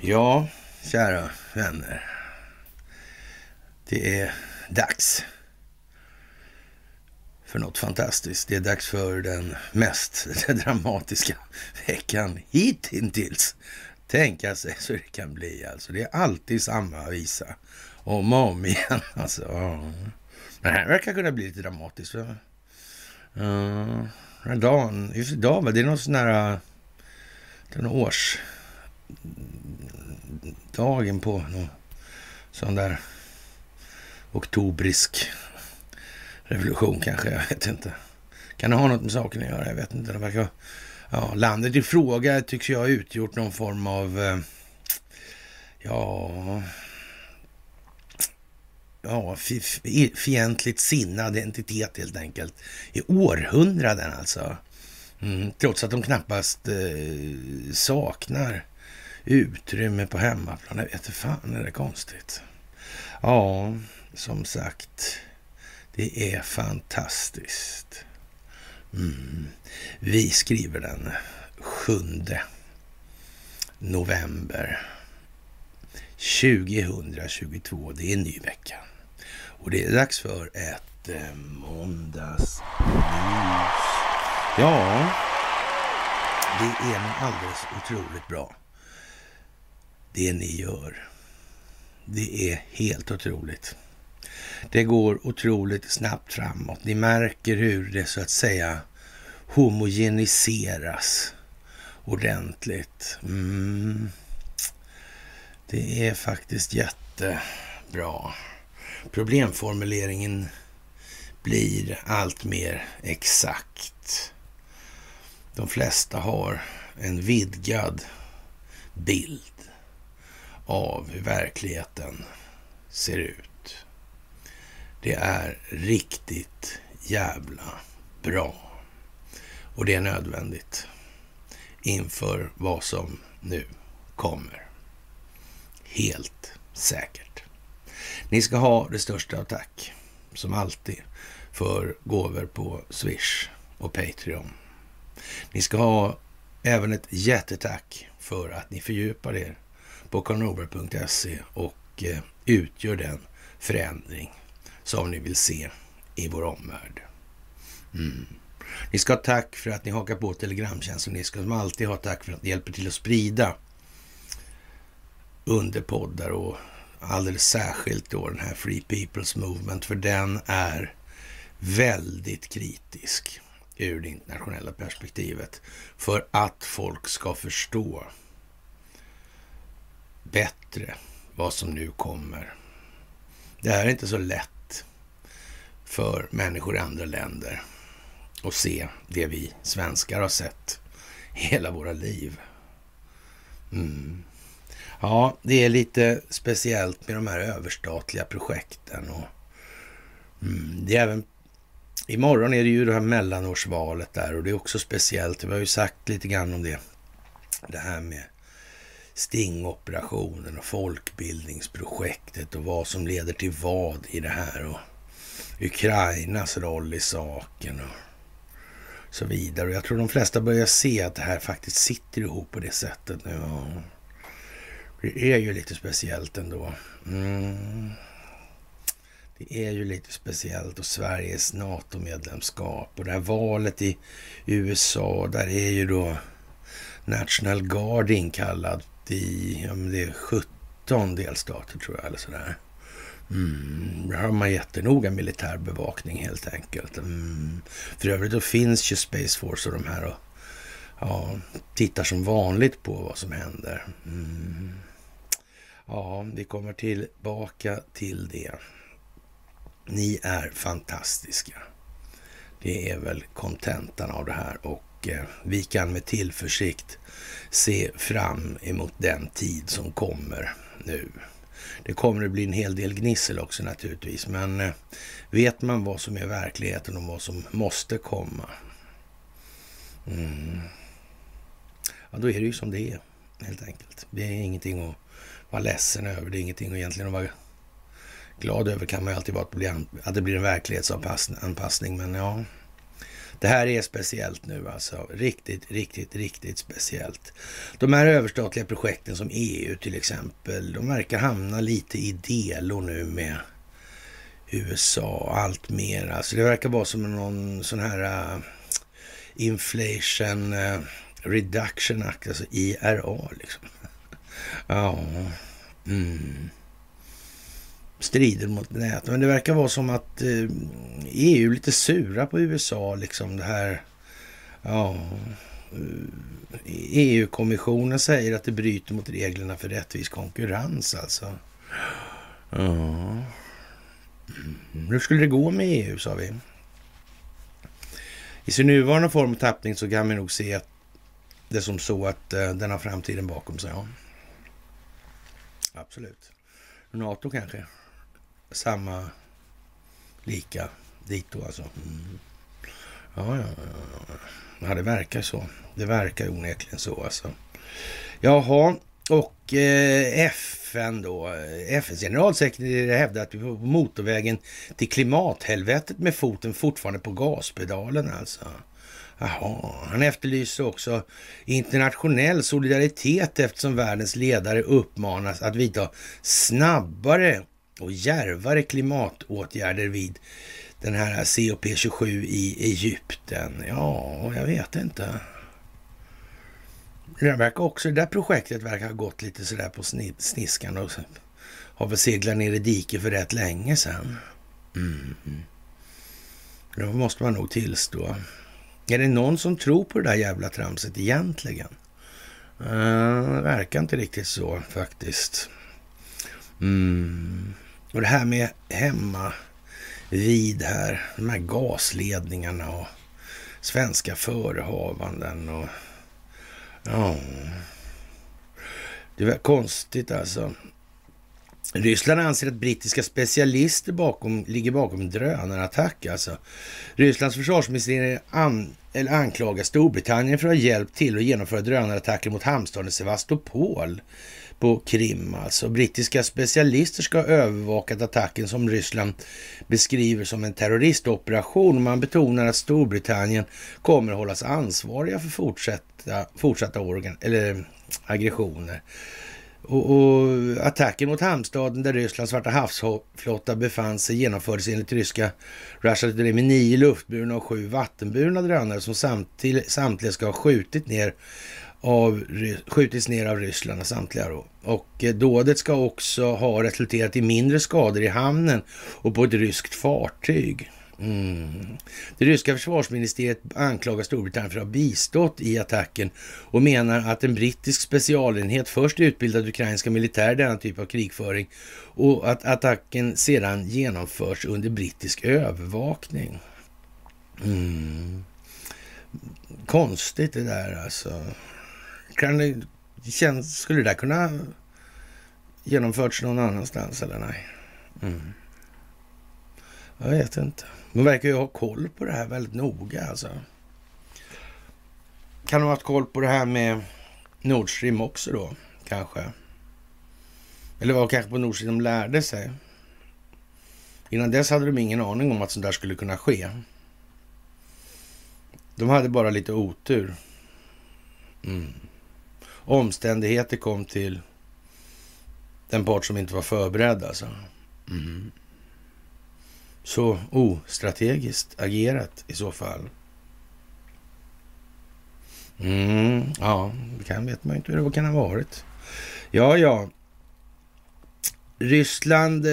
Ja, kära vänner. Det är dags för något fantastiskt. Det är dags för den mest dramatiska veckan hittills. Tänka sig så det kan bli alltså. Det är alltid samma visa. Om och om igen alltså. Det här verkar kunna bli lite dramatiskt. Uh, dagen, just idag, det är någon sån här... Den års dagen på någon sån där oktobrisk revolution kanske, jag vet inte. Kan det ha något med saken att göra? Jag vet inte. Det verkar, ja, landet i fråga tycks ju ha utgjort någon form av, eh, ja, ja, fientligt sinnad identitet helt enkelt. I århundraden alltså. Mm, trots att de knappast eh, saknar utrymme på hemmaplan. Jag vet fan är det konstigt. Ja, som sagt, det är fantastiskt. Mm. Vi skriver den 7 november 2022. Det är en ny vecka. Och det är dags för ett eh, måndagsmys. Ja, det är alldeles otroligt bra det ni gör. Det är helt otroligt. Det går otroligt snabbt framåt. Ni märker hur det så att säga homogeniseras ordentligt. Mm. Det är faktiskt jättebra. Problemformuleringen blir allt mer exakt. De flesta har en vidgad bild av hur verkligheten ser ut. Det är riktigt jävla bra. Och det är nödvändigt inför vad som nu kommer. Helt säkert. Ni ska ha det största av tack, som alltid, för gåvor på Swish och Patreon. Ni ska ha även ett jättetack för att ni fördjupar er på karlnorberg.se och eh, utgör den förändring som ni vill se i vår omvärld. Mm. Ni ska ha tack för att ni hakar på Telegramtjänsten. Ni ska som alltid ha tack för att ni hjälper till att sprida underpoddar och alldeles särskilt då den här Free People's Movement, för den är väldigt kritisk ur det internationella perspektivet för att folk ska förstå bättre vad som nu kommer. Det här är inte så lätt för människor i andra länder att se det vi svenskar har sett hela våra liv. Mm. Ja, det är lite speciellt med de här överstatliga projekten. Och, mm, det är även, imorgon är det ju det här mellanårsvalet där och det är också speciellt. Vi har ju sagt lite grann om det. Det här med stingoperationen och folkbildningsprojektet och vad som leder till vad i det här och Ukrainas roll i saken och så vidare. Och jag tror de flesta börjar se att det här faktiskt sitter ihop på det sättet nu. Det är ju lite speciellt ändå. Mm. Det är ju lite speciellt och Sveriges NATO-medlemskap och det här valet i USA, där är ju då National Guard inkallad i, ja men det är 17 delstater tror jag eller sådär. Mm, där har man jättenoga militär bevakning helt enkelt. Mm. För övrigt då finns ju Space Force och de här och ja, tittar som vanligt på vad som händer. Mm. Ja, vi kommer tillbaka till det. Ni är fantastiska. Det är väl kontentan av det här och eh, vi kan med tillförsikt se fram emot den tid som kommer nu. Det kommer att bli en hel del gnissel också naturligtvis, men eh, vet man vad som är verkligheten och vad som måste komma, mm. ja då är det ju som det är helt enkelt. Det är ingenting att vara ledsen över, det är ingenting att egentligen vara glad över kan man ju alltid vara att, att det blir en verklighetsanpassning, men ja, Det här är speciellt nu alltså. Riktigt, riktigt, riktigt speciellt. De här överstatliga projekten som EU till exempel, de verkar hamna lite i delo nu med USA allt mer. Alltså det verkar vara som någon sån här uh, inflation uh, reduction act, alltså IRA liksom ja, mm strider mot nätet. Men det verkar vara som att eh, EU är lite sura på USA, liksom det här. Ja, eh, e EU-kommissionen säger att det bryter mot reglerna för rättvis konkurrens alltså. Ja. Mm. Hur skulle det gå med EU, sa vi? I sin nuvarande form och tappning så kan vi nog se det som så att eh, den har framtiden bakom sig. Ja. Absolut. NATO kanske? samma, lika dit då alltså. Mm. Ja, ja, ja, ja. det verkar så. Det verkar onekligen så alltså. Jaha, och eh, FN då. FNs generalsekreterare hävdar att vi är på motorvägen till klimathelvetet med foten fortfarande på gaspedalen alltså. Jaha, han efterlyser också internationell solidaritet eftersom världens ledare uppmanas att vidta snabbare och järvare klimatåtgärder vid den här COP27 i Egypten. Ja, jag vet inte. Det verkar också, det där projektet verkar ha gått lite sådär på sniskan och har väl seglat ner i diket för rätt länge sedan. Mm. Det måste man nog tillstå. Är det någon som tror på det där jävla tramset egentligen? Uh, det verkar inte riktigt så faktiskt. Mm. Och det här med hemma vid här, de här gasledningarna och svenska förehavanden och ja. Det var konstigt alltså. Ryssland anser att brittiska specialister bakom, ligger bakom en drönarattack. Alltså. Rysslands försvarsministerium an, eller anklagar Storbritannien för att ha hjälpt till att genomföra drönarattacker mot hamnstaden Sevastopol på Krim. Alltså. Brittiska specialister ska ha övervakat attacken som Ryssland beskriver som en terroristoperation. Man betonar att Storbritannien kommer att hållas ansvariga för fortsatta, fortsatta organ, eller aggressioner. Och, och, attacken mot hamnstaden där Rysslands svarta havsflotta befann sig genomfördes enligt ryska Russia Today med nio luftburna och sju vattenburna drönare som samtliga ska ha skjutit ner av, skjutits ner av Ryssland, samtliga då. Och eh, dådet ska också ha resulterat i mindre skador i hamnen och på ett ryskt fartyg. Mm. Det ryska försvarsministeriet anklagar Storbritannien för att ha bistått i attacken och menar att en brittisk specialenhet först utbildat ukrainska militärer denna typ av krigföring och att attacken sedan genomförs under brittisk övervakning. Mm. Konstigt det där alltså. Kan det, känns, skulle det där kunna genomförts någon annanstans eller nej? Mm. Jag vet inte. De verkar ju ha koll på det här väldigt noga alltså. Kan de ha haft koll på det här med Nord Stream också då, kanske? Eller var kanske på Nord Stream de lärde sig? Innan dess hade de ingen aning om att sånt där skulle kunna ske. De hade bara lite otur. Mm omständigheter kom till den part som inte var förberedd alltså. Mm. Så ostrategiskt agerat i så fall. Mm, ja, det kan vet man inte hur det kan ha varit. Ja, ja. Ryssland eh,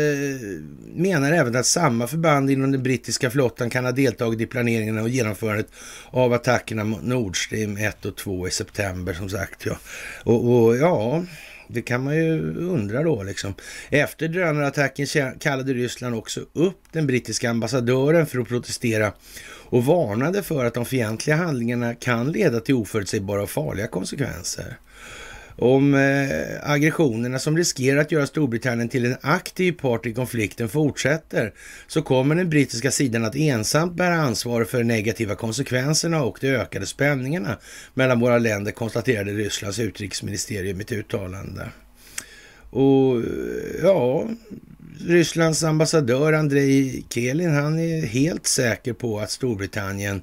menar även att samma förband inom den brittiska flottan kan ha deltagit i planeringen och genomförandet av attackerna mot Nord Stream 1 och 2 i september som sagt. Ja. Och, och ja, det kan man ju undra då liksom. Efter drönarattacken kallade Ryssland också upp den brittiska ambassadören för att protestera och varnade för att de fientliga handlingarna kan leda till oförutsägbara och farliga konsekvenser om eh, aggressionerna som riskerar att göra Storbritannien till en aktiv part i konflikten fortsätter så kommer den brittiska sidan att ensamt bära ansvar för de negativa konsekvenserna och de ökade spänningarna mellan våra länder, konstaterade Rysslands utrikesministerium i ett uttalande. Och eh, ja, Rysslands ambassadör Andrei Kelin, han är helt säker på att Storbritannien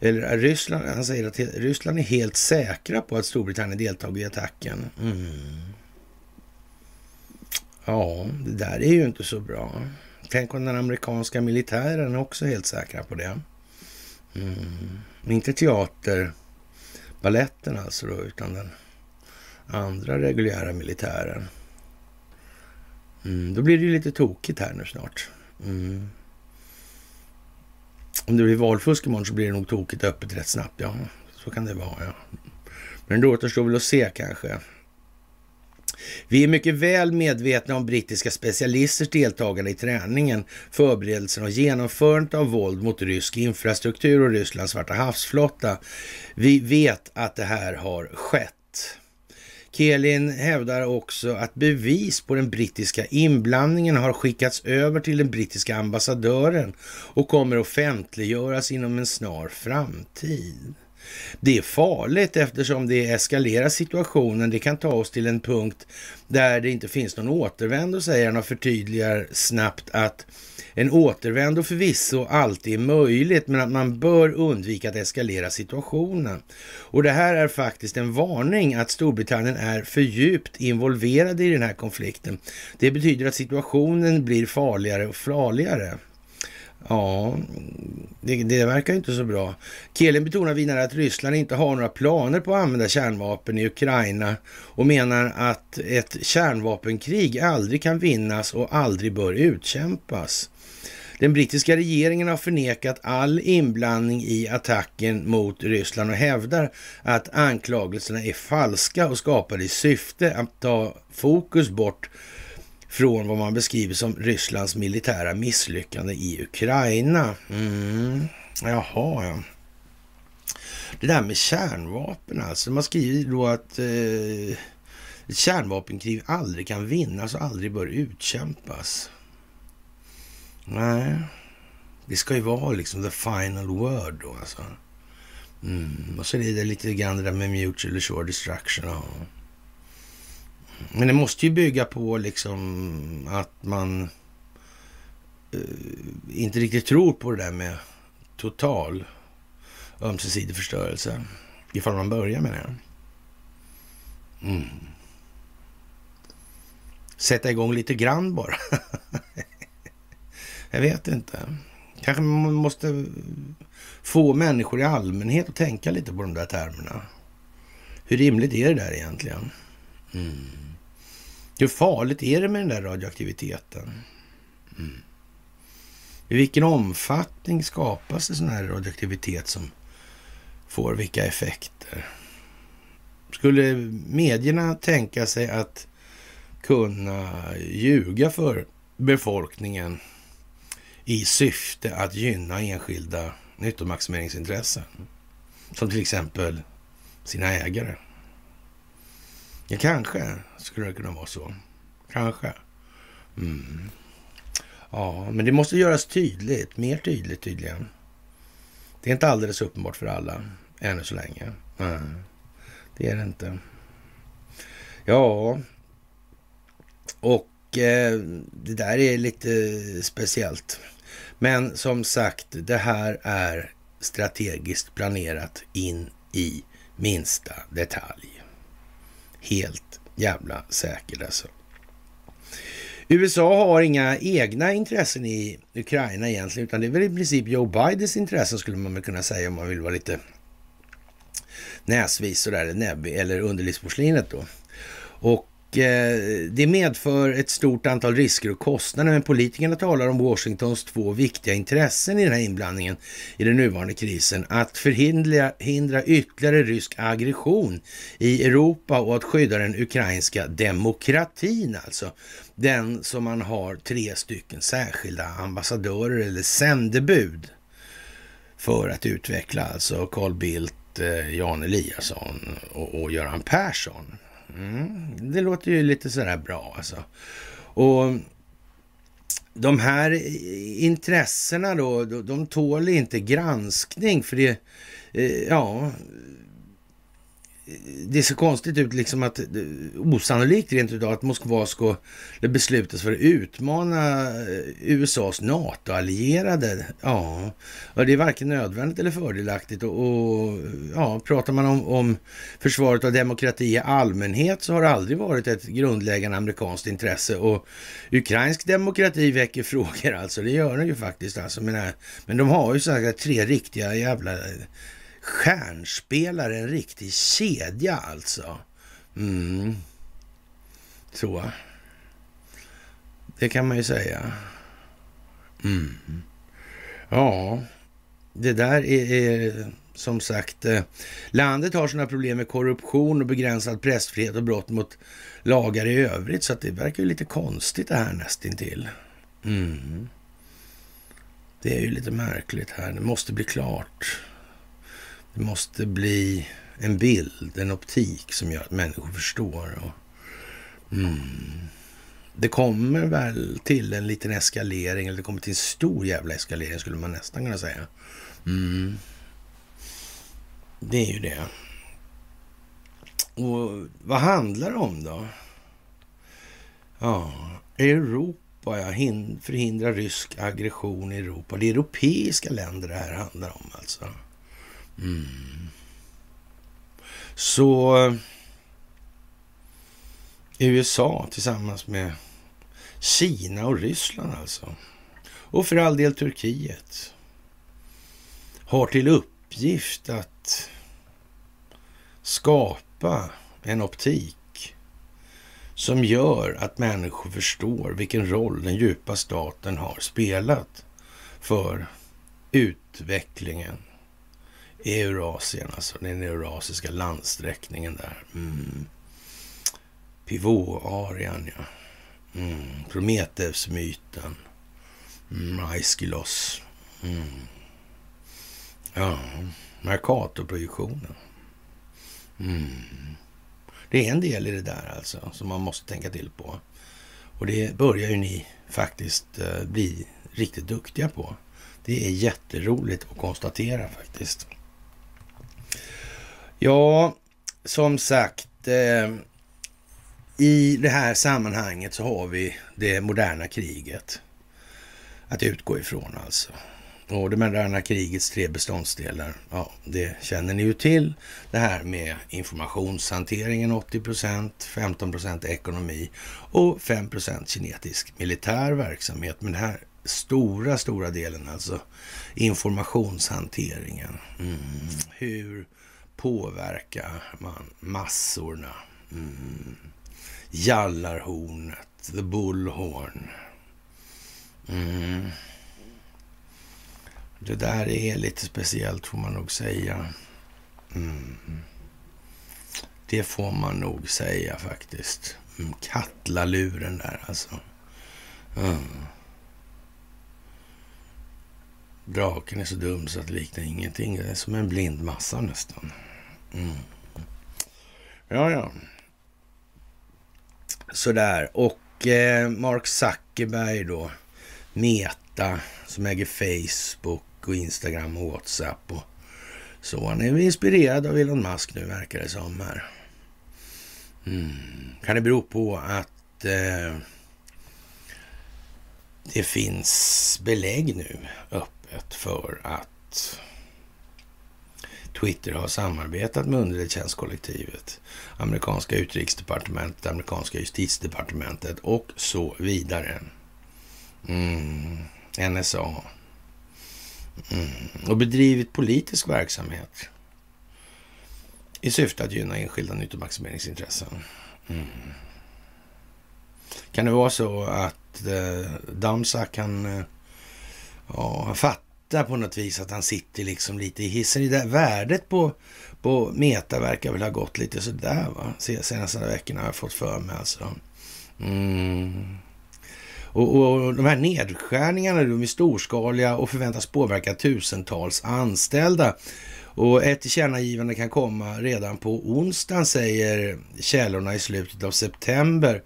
eller äh, Ryssland, han säger att Ryssland är helt säkra på att Storbritannien deltagit i attacken. Mm. Ja, det där är ju inte så bra. Tänk om den amerikanska militären också är helt säkra på det. Mm. Inte teaterbaletten alltså då, utan den andra reguljära militären. Mm. Då blir det ju lite tokigt här nu snart. Mm. Om det blir valfusk imorgon så blir det nog tokigt öppet rätt snabbt. Ja, så kan det vara. Ja. Men det återstår väl att se kanske. Vi är mycket väl medvetna om brittiska specialisters deltagande i träningen, förberedelsen och genomförandet av våld mot rysk infrastruktur och Rysslands svarta havsflotta. Vi vet att det här har skett. Kelin hävdar också att bevis på den brittiska inblandningen har skickats över till den brittiska ambassadören och kommer offentliggöras inom en snar framtid. Det är farligt eftersom det eskalerar situationen. Det kan ta oss till en punkt där det inte finns någon återvändo, säger han och förtydligar snabbt att en återvändo förvisso alltid är möjligt, men att man bör undvika att eskalera situationen. Och det här är faktiskt en varning att Storbritannien är för djupt involverade i den här konflikten. Det betyder att situationen blir farligare och farligare. Ja, det, det verkar inte så bra. Kelin betonar vidare att Ryssland inte har några planer på att använda kärnvapen i Ukraina och menar att ett kärnvapenkrig aldrig kan vinnas och aldrig bör utkämpas. Den brittiska regeringen har förnekat all inblandning i attacken mot Ryssland och hävdar att anklagelserna är falska och skapade i syfte att ta fokus bort från vad man beskriver som Rysslands militära misslyckande i Ukraina. Mm. Jaha, ja. Det där med kärnvapen alltså. Man skriver då att eh, ett kärnvapenkrig aldrig kan vinnas och aldrig bör utkämpas. Nej, det ska ju vara liksom the final word då alltså. Mm. Och så är det lite grann det där med mutual assured destruction. Ja. Men det måste ju bygga på liksom att man uh, inte riktigt tror på det där med total ömsesidig förstörelse. Ifall man börjar med det. Mm. Sätta igång lite grann bara. Jag vet inte. Kanske man måste få människor i allmänhet att tänka lite på de där termerna. Hur rimligt är det där egentligen? Mm. Hur farligt är det med den där radioaktiviteten? Mm. I vilken omfattning skapas det sån här radioaktivitet som får vilka effekter? Skulle medierna tänka sig att kunna ljuga för befolkningen i syfte att gynna enskilda nyttomaximeringsintressen? Som till exempel sina ägare. Ja, kanske skulle det kunna vara så. Kanske. Mm. Ja, men det måste göras tydligt. Mer tydligt tydligen. Det är inte alldeles uppenbart för alla ännu så länge. Mm. Det är det inte. Ja, och eh, det där är lite speciellt. Men som sagt, det här är strategiskt planerat in i minsta detalj helt jävla säker alltså. USA har inga egna intressen i Ukraina egentligen, utan det är väl i princip Joe Bidens intressen skulle man väl kunna säga om man vill vara lite näsvis sådär, näbbig eller underlivsporslinet då. Och Eh, det medför ett stort antal risker och kostnader, men politikerna talar om Washingtons två viktiga intressen i den här inblandningen i den nuvarande krisen. Att förhindra hindra ytterligare rysk aggression i Europa och att skydda den ukrainska demokratin, alltså. Den som man har tre stycken särskilda ambassadörer eller sändebud för att utveckla, alltså Carl Bildt, eh, Jan Eliasson och, och Göran Persson. Mm, det låter ju lite sådär bra alltså. Och de här intressena då, de tål inte granskning för det, eh, ja, det ser konstigt ut, liksom att eh, osannolikt rent utav att Moskva ska beslutas för att utmana eh, USAs NATO-allierade. Ja, och det är varken nödvändigt eller fördelaktigt. Och, och ja, pratar man om, om försvaret av demokrati i allmänhet så har det aldrig varit ett grundläggande amerikanskt intresse. Och ukrainsk demokrati väcker frågor alltså, det gör den ju faktiskt. Alltså, men, eh, men de har ju så här tre riktiga jävla stjärnspelare, en riktig kedja alltså. Mm. Så. Det kan man ju säga. Mm. Ja, det där är, är som sagt... Eh, landet har sina problem med korruption och begränsad pressfrihet och brott mot lagar i övrigt, så att det verkar ju lite konstigt det här nästintill. Mm. Det är ju lite märkligt här. Det måste bli klart. Det måste bli en bild, en optik som gör att människor förstår. Och, mm. Det kommer väl till en liten eskalering, eller det kommer till en stor jävla eskalering skulle man nästan kunna säga. Mm. Det är ju det. Och vad handlar det om då? Ja, Europa, ja. Förhindra rysk aggression i Europa. Det är europeiska länder det här handlar om alltså. Mm. Så eh, USA tillsammans med Kina och Ryssland alltså. Och för all del Turkiet. Har till uppgift att skapa en optik som gör att människor förstår vilken roll den djupa staten har spelat för utvecklingen Eurasien, alltså den eurasiska landsträckningen där. Mm. Pivot-arian, ja. Mm. Prometheus-myten. Mm. Aiskylos. Mm. Ja, Mercator-projektionen. Mm. Det är en del i det där alltså, som man måste tänka till på. Och det börjar ju ni faktiskt eh, bli riktigt duktiga på. Det är jätteroligt att konstatera faktiskt. Ja, som sagt. Eh, I det här sammanhanget så har vi det moderna kriget att utgå ifrån alltså. Och det moderna krigets tre beståndsdelar, ja, det känner ni ju till. Det här med informationshanteringen 80 procent, 15 procent ekonomi och 5 procent kinetisk militär verksamhet. Men den här stora, stora delen alltså informationshanteringen. Mm. Hur påverkar man massorna. Mm. Jallarhornet, the bullhorn. Mm. Det där är lite speciellt får man nog säga. Mm. Det får man nog säga faktiskt. Mm. Kattlaluren där alltså. Mm. Draken är så dum så att det liknar ingenting. Det är som en blind massa nästan. Mm. Ja, ja. Sådär. Och eh, Mark Zuckerberg då. Meta som äger Facebook och Instagram och WhatsApp och så. Han är inspirerad av Elon Musk nu verkar det som här. Mm. Kan det bero på att eh, det finns belägg nu öppet för att Twitter har samarbetat med underrättelsetjänstkollektivet, amerikanska utrikesdepartementet, amerikanska justitiedepartementet och så vidare. Mm. NSA. Mm. Och bedrivit politisk verksamhet i syfte att gynna enskilda nyttomaximeringsintressen. Mm. Kan det vara så att eh, Damsa kan eh, ja, fattar på något vis att han sitter liksom lite i hissen. Det där värdet på, på Meta verkar väl ha gått lite sådär va. Senaste veckorna har jag fått för mig alltså. Mm. Och, och, de här nedskärningarna de är storskaliga och förväntas påverka tusentals anställda. Och ett tillkännagivande kan komma redan på onsdagen säger källorna i slutet av september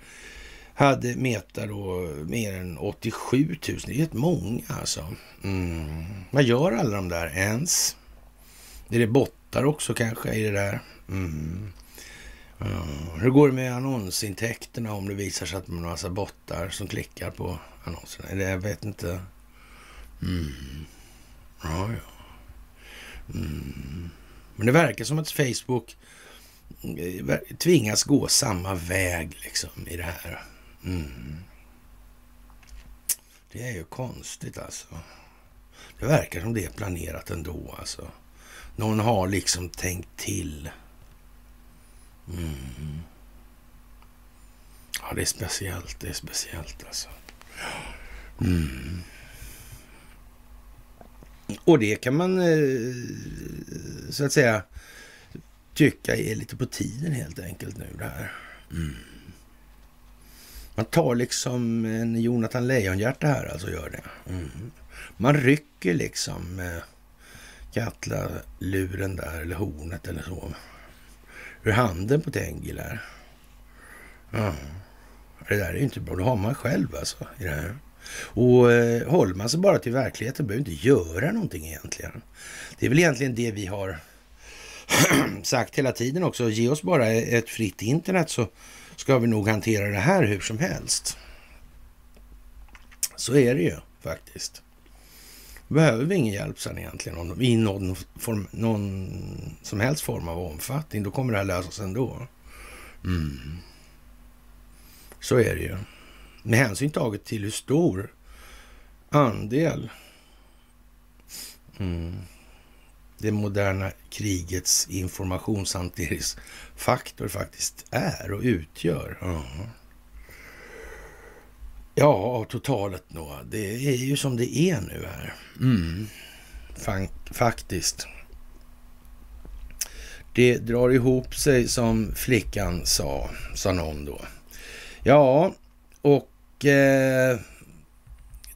hade Meta då mer än 87 000. Det är rätt många alltså. Mm. Vad gör alla de där ens? Är det bottar också kanske i det där. Mm. Ja. Hur går det med annonsintäkterna om det visar sig att man har en massa bottar som klickar på annonserna? Eller jag vet inte. Mm. Ja, ja. Mm. Men det verkar som att Facebook mm, tvingas gå samma väg liksom i det här. Mm. Det är ju konstigt alltså. Det verkar som det är planerat ändå alltså. Någon har liksom tänkt till. Mm. Ja, det är speciellt. Det är speciellt alltså. Mm. Och det kan man eh, så att säga tycka är lite på tiden helt enkelt nu det här. Mm. Man tar liksom en Jonathan Lejonhjärta här alltså gör det. Mm. Man rycker liksom eh, med Katla-luren där eller hornet eller så. Ur handen på Tengil Ja. Det där är ju inte bra. Då har man själv alltså i det här. Och eh, håller man sig bara till verkligheten behöver inte göra någonting egentligen. Det är väl egentligen det vi har sagt hela tiden också. Ge oss bara ett fritt internet så ska vi nog hantera det här hur som helst. Så är det ju faktiskt. Behöver vi ingen hjälp sen egentligen i någon, form, någon som helst form av omfattning. Då kommer det här lösas ändå. Mm. Så är det ju. Med hänsyn taget till hur stor andel mm, det moderna krigets informationshanteringsfaktor faktiskt är och utgör. Ja, ja totalet då. Det är ju som det är nu här. Mm. Faktiskt. Det drar ihop sig som flickan sa, sa någon då. Ja, och eh,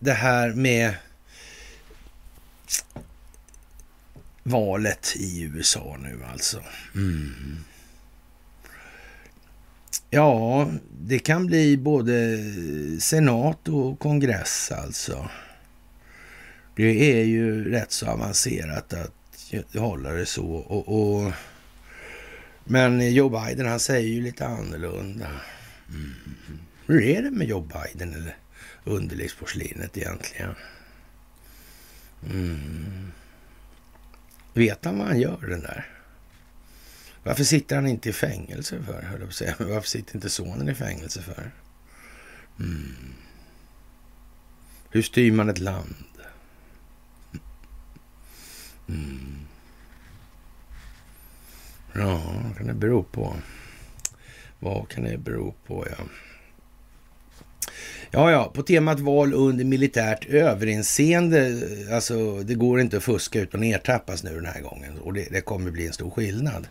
det här med valet i USA nu alltså. Mm. Ja, det kan bli både senat och kongress alltså. Det är ju rätt så avancerat att hålla det så. Och, och men Joe Biden han säger ju lite annorlunda. Mm. Hur är det med Joe Biden eller underlivsporslinet egentligen? Mm. Vet han vad han gör den där? Varför sitter han inte i fängelse för? Höll jag på säga. Varför sitter inte sonen i fängelse för? Mm. Hur styr man ett land? Mm. Ja, vad kan det bero på? Vad kan det bero på, ja? Ja, ja, på temat val under militärt överinseende. Alltså, det går inte att fuska utan att ertappas nu den här gången. Och det, det kommer bli en stor skillnad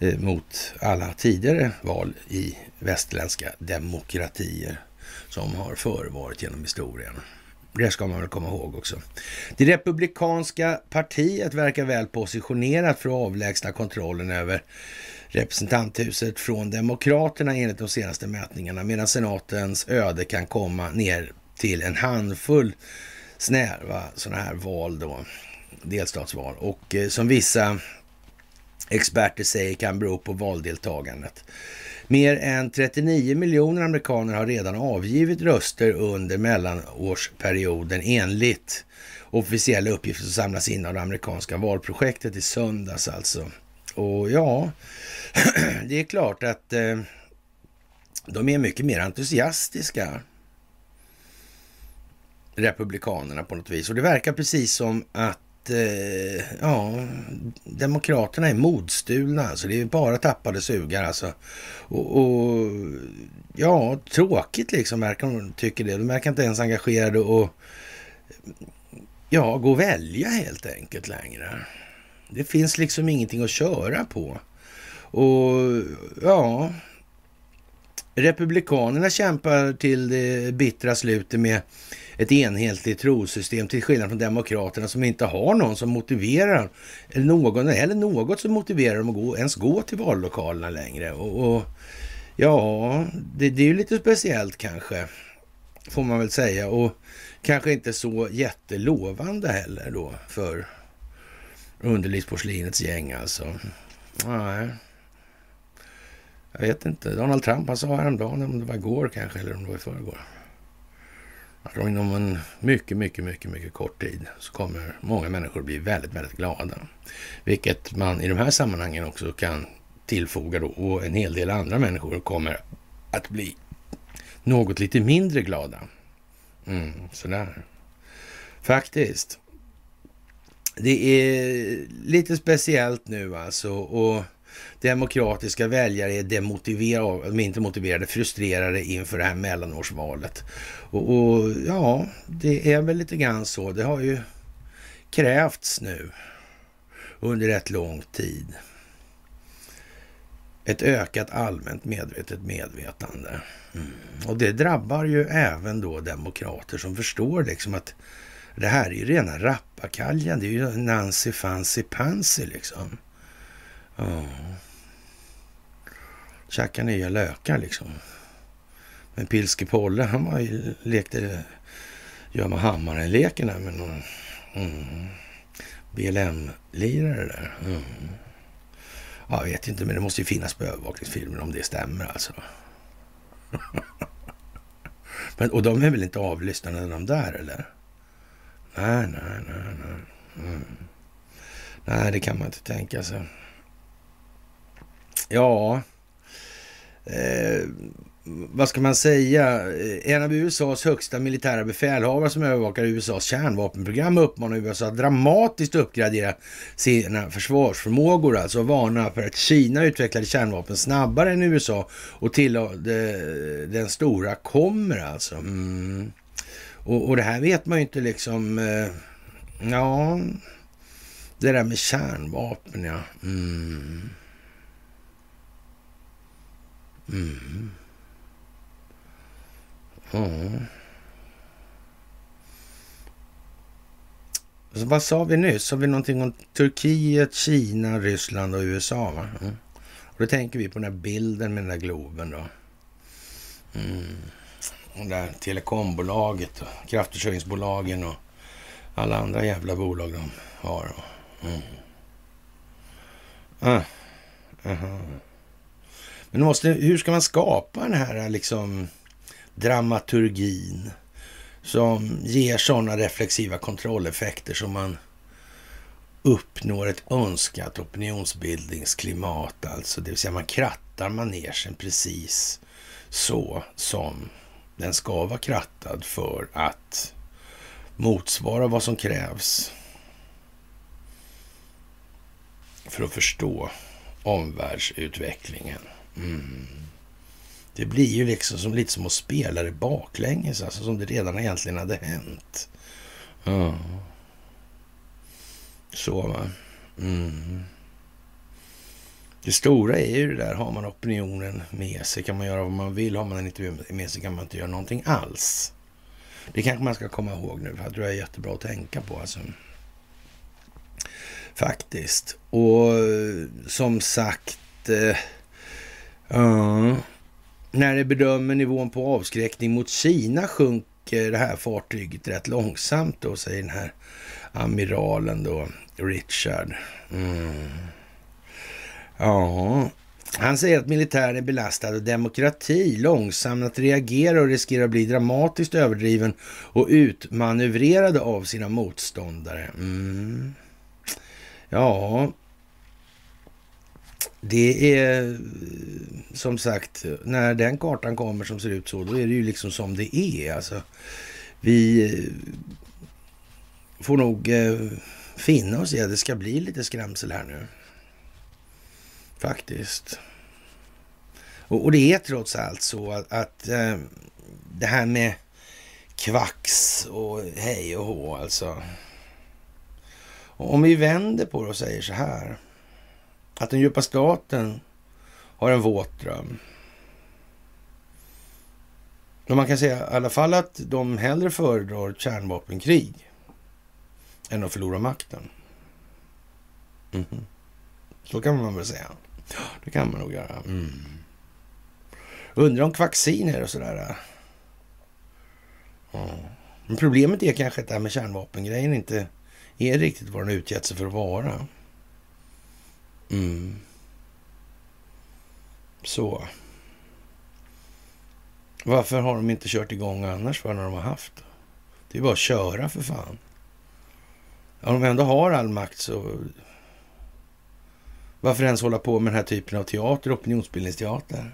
eh, mot alla tidigare val i västerländska demokratier som har förevarit genom historien. Det ska man väl komma ihåg också. Det republikanska partiet verkar väl positionerat för att avlägsna kontrollen över representanthuset från Demokraterna enligt de senaste mätningarna, medan senatens öde kan komma ner till en handfull snäva sådana här val då, delstatsval. Och eh, som vissa experter säger kan bero på valdeltagandet. Mer än 39 miljoner amerikaner har redan avgivit röster under mellanårsperioden enligt officiella uppgifter som samlas in av det amerikanska valprojektet i söndags alltså. Och ja, det är klart att eh, de är mycket mer entusiastiska, republikanerna på något vis. Och det verkar precis som att eh, ja, demokraterna är modstulna. Alltså det är bara tappade sugar alltså. Och, och ja, tråkigt liksom verkar de tycker det. De verkar inte ens engagerade och ja, gå och välja helt enkelt längre. Det finns liksom ingenting att köra på. Och ja, Republikanerna kämpar till det bittra slutet med ett enhetligt trossystem till skillnad från Demokraterna som inte har någon som motiverar eller någon eller något som motiverar dem att gå, ens gå till vallokalerna längre. Och, och ja, det, det är ju lite speciellt kanske, får man väl säga. Och kanske inte så jättelovande heller då för Underlivsporslinets gäng alltså. Nej. Jag vet inte. Donald Trump han sa häromdagen, om det var igår kanske, eller om det var i förrgår. Att inom en mycket, mycket, mycket, mycket kort tid så kommer många människor bli väldigt, väldigt glada. Vilket man i de här sammanhangen också kan tillfoga då. Och en hel del andra människor kommer att bli något lite mindre glada. Mm, sådär. Faktiskt. Det är lite speciellt nu alltså. Och demokratiska väljare är demotiverade, inte motiverade, frustrerade inför det här mellanårsvalet. Och, och, ja, det är väl lite grann så. Det har ju krävts nu under rätt lång tid. Ett ökat allmänt medvetet medvetande. Mm. Och det drabbar ju även då demokrater som förstår liksom att det här är ju rena rappakaljan. Det är ju Nancy Fancy Pansy liksom. Ja. Tjacka nya lökar liksom. Men Pilske Polle, han var ju, lekte gömma hammaren-leken där med någon mm, BLM-lirare där. Mm. Ja, jag vet inte, men det måste ju finnas på övervakningsfilmer om det stämmer alltså. men, och de är väl inte avlyssnade de där eller? Nej, nej, nej, nej. Mm. Nej, det kan man inte tänka sig. Ja, eh, vad ska man säga? Eh, en av USAs högsta militära befälhavare som övervakar USAs kärnvapenprogram uppmanar USA att dramatiskt uppgradera sina försvarsförmågor, alltså varna för att Kina utvecklade kärnvapen snabbare än USA och till eh, den stora kommer alltså. Mm. Och, och, det här vet man ju inte liksom. Eh, ja, det där med kärnvapen ja. Mm. Mm. Mm. Så vad sa vi nyss? Sa vi någonting om Turkiet, Kina, Ryssland och USA? Va? Mm. Och då tänker vi på den här bilden med den där Globen då. Mm. Och där telekombolaget och kraftförsörjningsbolagen och alla andra jävla bolag de har. Mm. Ah. Aha. Men måste, hur ska man skapa den här liksom dramaturgin som ger sådana reflexiva kontrolleffekter som man uppnår ett önskat opinionsbildningsklimat. Alltså, det vill säga man krattar manegen precis så som den ska vara krattad för att motsvara vad som krävs för att förstå omvärldsutvecklingen. Mm. Det blir ju liksom som, lite som att spela det baklänges, alltså som det redan egentligen hade hänt. Ja. Så va. Mm. Det stora är ju det där, har man opinionen med sig kan man göra vad man vill. Har man den inte med sig kan man inte göra någonting alls. Det kanske man ska komma ihåg nu, för det tror jag är jättebra att tänka på. Alltså. Faktiskt. Och eh, som sagt, eh, uh, när det bedömer nivån på avskräckning mot Kina sjunker det här fartyget rätt långsamt då, säger den här amiralen då, Richard. Mm. Ja, han säger att militären är belastad av demokrati, långsam att reagera och riskerar att bli dramatiskt överdriven och utmanövrerade av sina motståndare. Mm. Ja, det är som sagt, när den kartan kommer som ser ut så, då är det ju liksom som det är. Alltså, vi eh, får nog eh, finna oss i att det ska bli lite skrämsel här nu. Faktiskt. Och, och det är trots allt så att, att äh, det här med kvax och hej och hå alltså. Om vi vänder på det och säger så här. Att den djupa staten har en våt dröm. Men man kan säga i alla fall att de hellre föredrar kärnvapenkrig än att förlora makten. Mm -hmm. Så kan man väl säga. Det kan man nog göra. Mm. Undrar om kvacciner och sådär. Äh. Ja. Men problemet är kanske att det här med kärnvapengrejen inte är riktigt vad den utgett sig för att vara. Mm. Så. Varför har de inte kört igång annars vad de har haft? Det är bara att köra för fan. Om de ändå har all makt så... Varför ens hålla på med den här typen av teater, opinionsbildningsteater?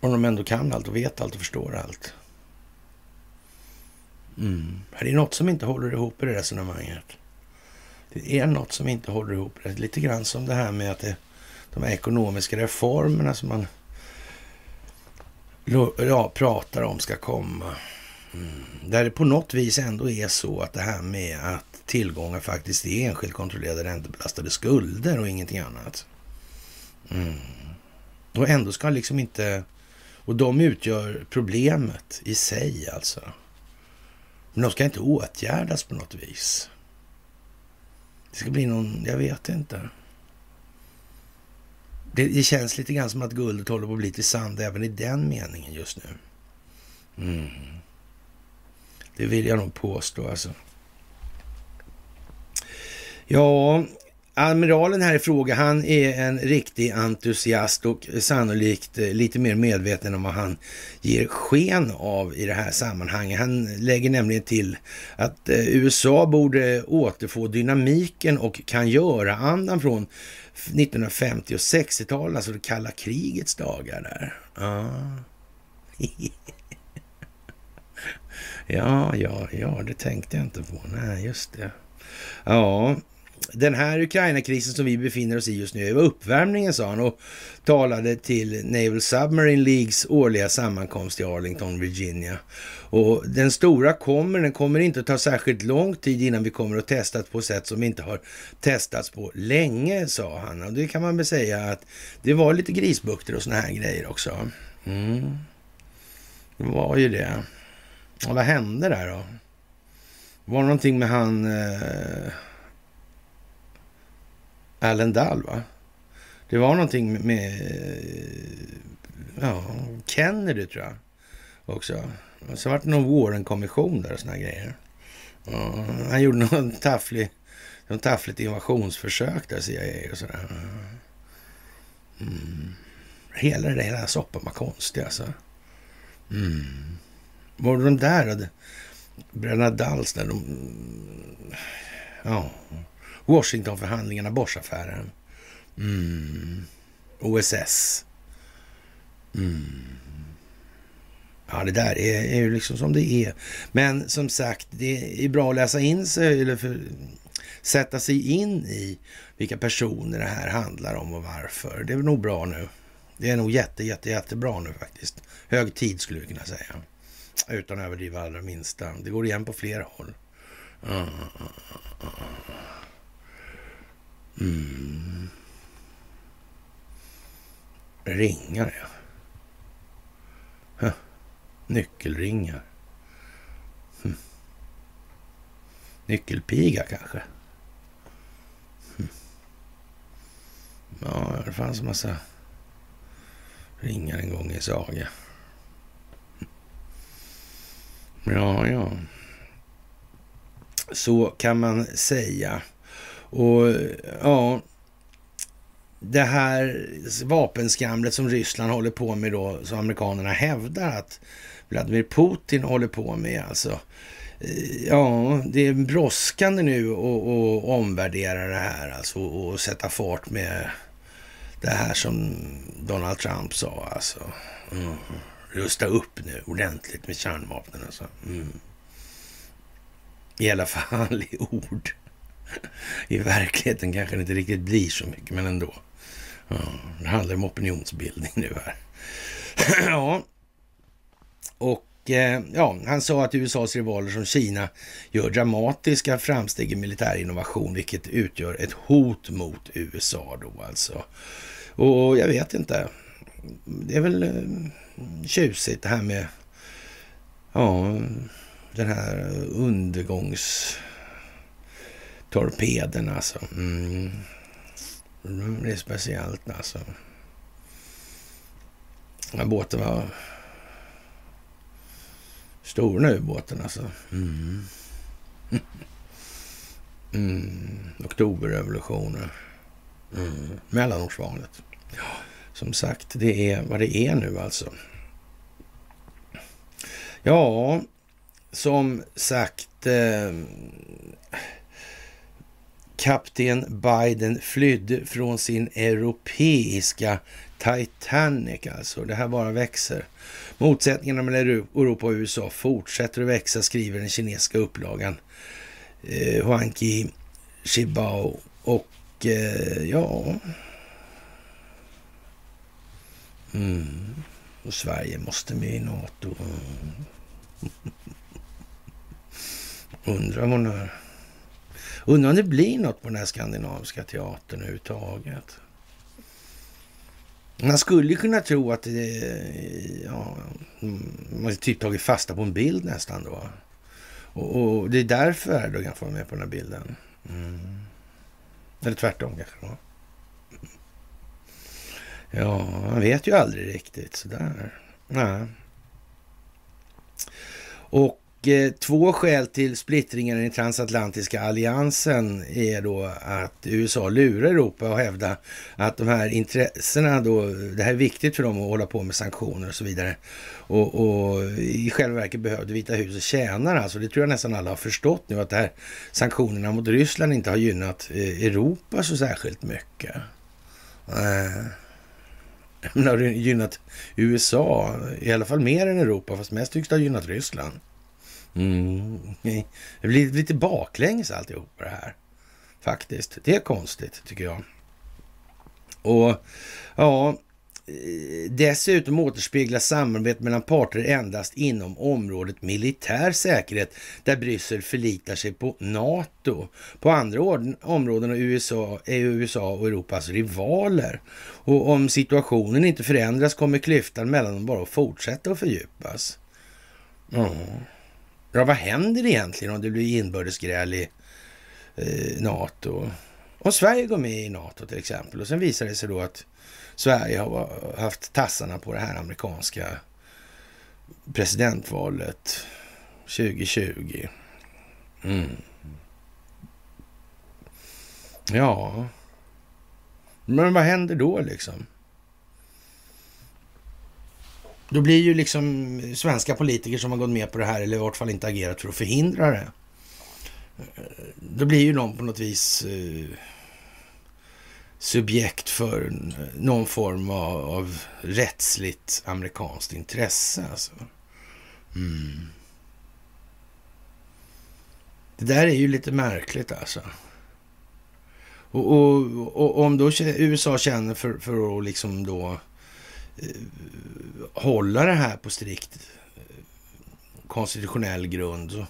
Om de ändå kan allt och vet allt och förstår allt. Mm. Det är något som inte håller ihop i det resonemanget. Det är något som inte håller ihop. Det är lite grann som det här med att det, de här ekonomiska reformerna som man ja, pratar om ska komma. Mm. Där det på något vis ändå är så att det här med att tillgångar faktiskt är enskilt kontrollerade räntebelastade skulder och ingenting annat. Mm. Och ändå ska liksom inte... Och de utgör problemet i sig alltså. Men de ska inte åtgärdas på något vis. Det ska bli någon, jag vet inte. Det, det, känns lite grann som att guldet håller på att bli till sand även i den meningen just nu. Mm. Det vill jag nog påstå alltså. Ja, Amiralen här i fråga, han är en riktig entusiast och sannolikt eh, lite mer medveten om vad han ger sken av i det här sammanhanget. Han lägger nämligen till att eh, USA borde återfå dynamiken och kan göra-andan från 1950 och 60-talet, alltså det kalla krigets dagar där. Ja. ja, ja, ja, det tänkte jag inte på. Nej, just det. Ja, den här Ukraina-krisen som vi befinner oss i just nu är uppvärmningen, sa han och talade till Naval Submarine Leagues årliga sammankomst i Arlington, Virginia. Och den stora kommer, den kommer inte att ta särskilt lång tid innan vi kommer att testas på sätt som inte har testats på länge, sa han. Och det kan man väl säga att det var lite grisbukter och såna här grejer också. Mm. Det var ju det. Och vad hände där då? Var det någonting med han... Eh Allen Dahl, va? Det var någonting med ja, Kennedy, tror jag, också. Och så var det någon Warren-kommission där och såna grejer. Ja, han gjorde någon tafflig, någon taffligt invasionsförsök där, CIA och sådär. Mm. Hela den där soppan var konstig alltså. Mm. Var det de där, Bröderna Dals där, de... Ja. Washingtonförhandlingarna, Boschaffären. Mm. OSS. Mm. Ja, det där är, är ju liksom som det är. Men som sagt, det är bra att läsa in sig eller för, sätta sig in i vilka personer det här handlar om och varför. Det är nog bra nu. Det är nog jätte, jätte, jättebra nu faktiskt. Hög tid skulle vi kunna säga. Utan att överdriva allra minsta. Det går igen på flera håll. Mm. Mm. Ringar, ja. Huh. Nyckelringar. Hm. Nyckelpiga kanske. Hm. Ja, det fanns en massa ringar en gång i saga. Hm. Ja, ja. Så kan man säga. Och ja, det här vapenskramlet som Ryssland håller på med då, som amerikanerna hävdar att Vladimir Putin håller på med alltså. Eh, ja, det är brådskande nu att omvärdera det här alltså och sätta fart med det här som Donald Trump sa alltså. Mm. Rusta upp nu ordentligt med kärnvapnen alltså. Mm. I alla fall i ord. I verkligheten kanske det inte riktigt blir så mycket, men ändå. Ja, det handlar om opinionsbildning nu här. ja, och eh, ja, han sa att USAs rivaler som Kina gör dramatiska framsteg i militär innovation, vilket utgör ett hot mot USA då alltså. Och jag vet inte. Det är väl eh, tjusigt det här med ja, den här undergångs torpederna alltså. Mm. Det är speciellt alltså. Här båten var stor nu, båten alltså. Mm. Mm. Oktoberrevolutionen. Mm. Mellanårsvalet. Som sagt, det är vad det är nu alltså. Ja, som sagt. Eh, Kapten Biden flydde från sin europeiska Titanic alltså. Det här bara växer. Motsättningarna mellan Europa och USA fortsätter att växa, skriver den kinesiska upplagan. Eh, Huanqi Shibao och eh, ja... Mm. Och Sverige måste med i NATO. Undrar vad hon Undrar om det blir något på den här skandinaviska teatern överhuvudtaget. Man skulle kunna tro att det, ja, mm, man typ tagit fasta på en bild nästan då. Och, och det är därför Erdogan får vara med på den här bilden. Mm. Eller tvärtom kanske. Då. Ja, man vet ju aldrig riktigt sådär. Nej. Och Eh, två skäl till splittringen i den transatlantiska alliansen är då att USA lurar Europa och hävdar att de här intressena då, det här är viktigt för dem att hålla på med sanktioner och så vidare. Och, och i själva verket behövde Vita huset tjänar alltså, det tror jag nästan alla har förstått nu, att det här sanktionerna mot Ryssland inte har gynnat eh, Europa så särskilt mycket. Eh, men det har gynnat USA, i alla fall mer än Europa, fast mest tycks det ha gynnat Ryssland. Mm. Det blir lite baklänges alltihop det här. Faktiskt. Det är konstigt tycker jag. Och ja, Dessutom återspeglas samarbetet mellan parter endast inom området militär säkerhet, där Bryssel förlitar sig på NATO. På andra områden är USA, är USA och Europas rivaler. Och om situationen inte förändras kommer klyftan mellan dem bara att fortsätta att fördjupas. Mm. Ja, vad händer egentligen om det blir inbördesgräl i eh, NATO? Om Sverige går med i NATO till exempel och sen visar det sig då att Sverige har haft tassarna på det här amerikanska presidentvalet 2020. Mm. Ja, men vad händer då liksom? Då blir ju liksom svenska politiker som har gått med på det här, eller i vart fall inte agerat för att förhindra det. Eh, då blir ju de på något vis eh, subjekt för någon form av, av rättsligt amerikanskt intresse. Alltså. Mm. Det där är ju lite märkligt alltså. Och, och, och om då USA känner för, för att liksom då Eh, Eh, hålla det här på strikt eh, konstitutionell grund så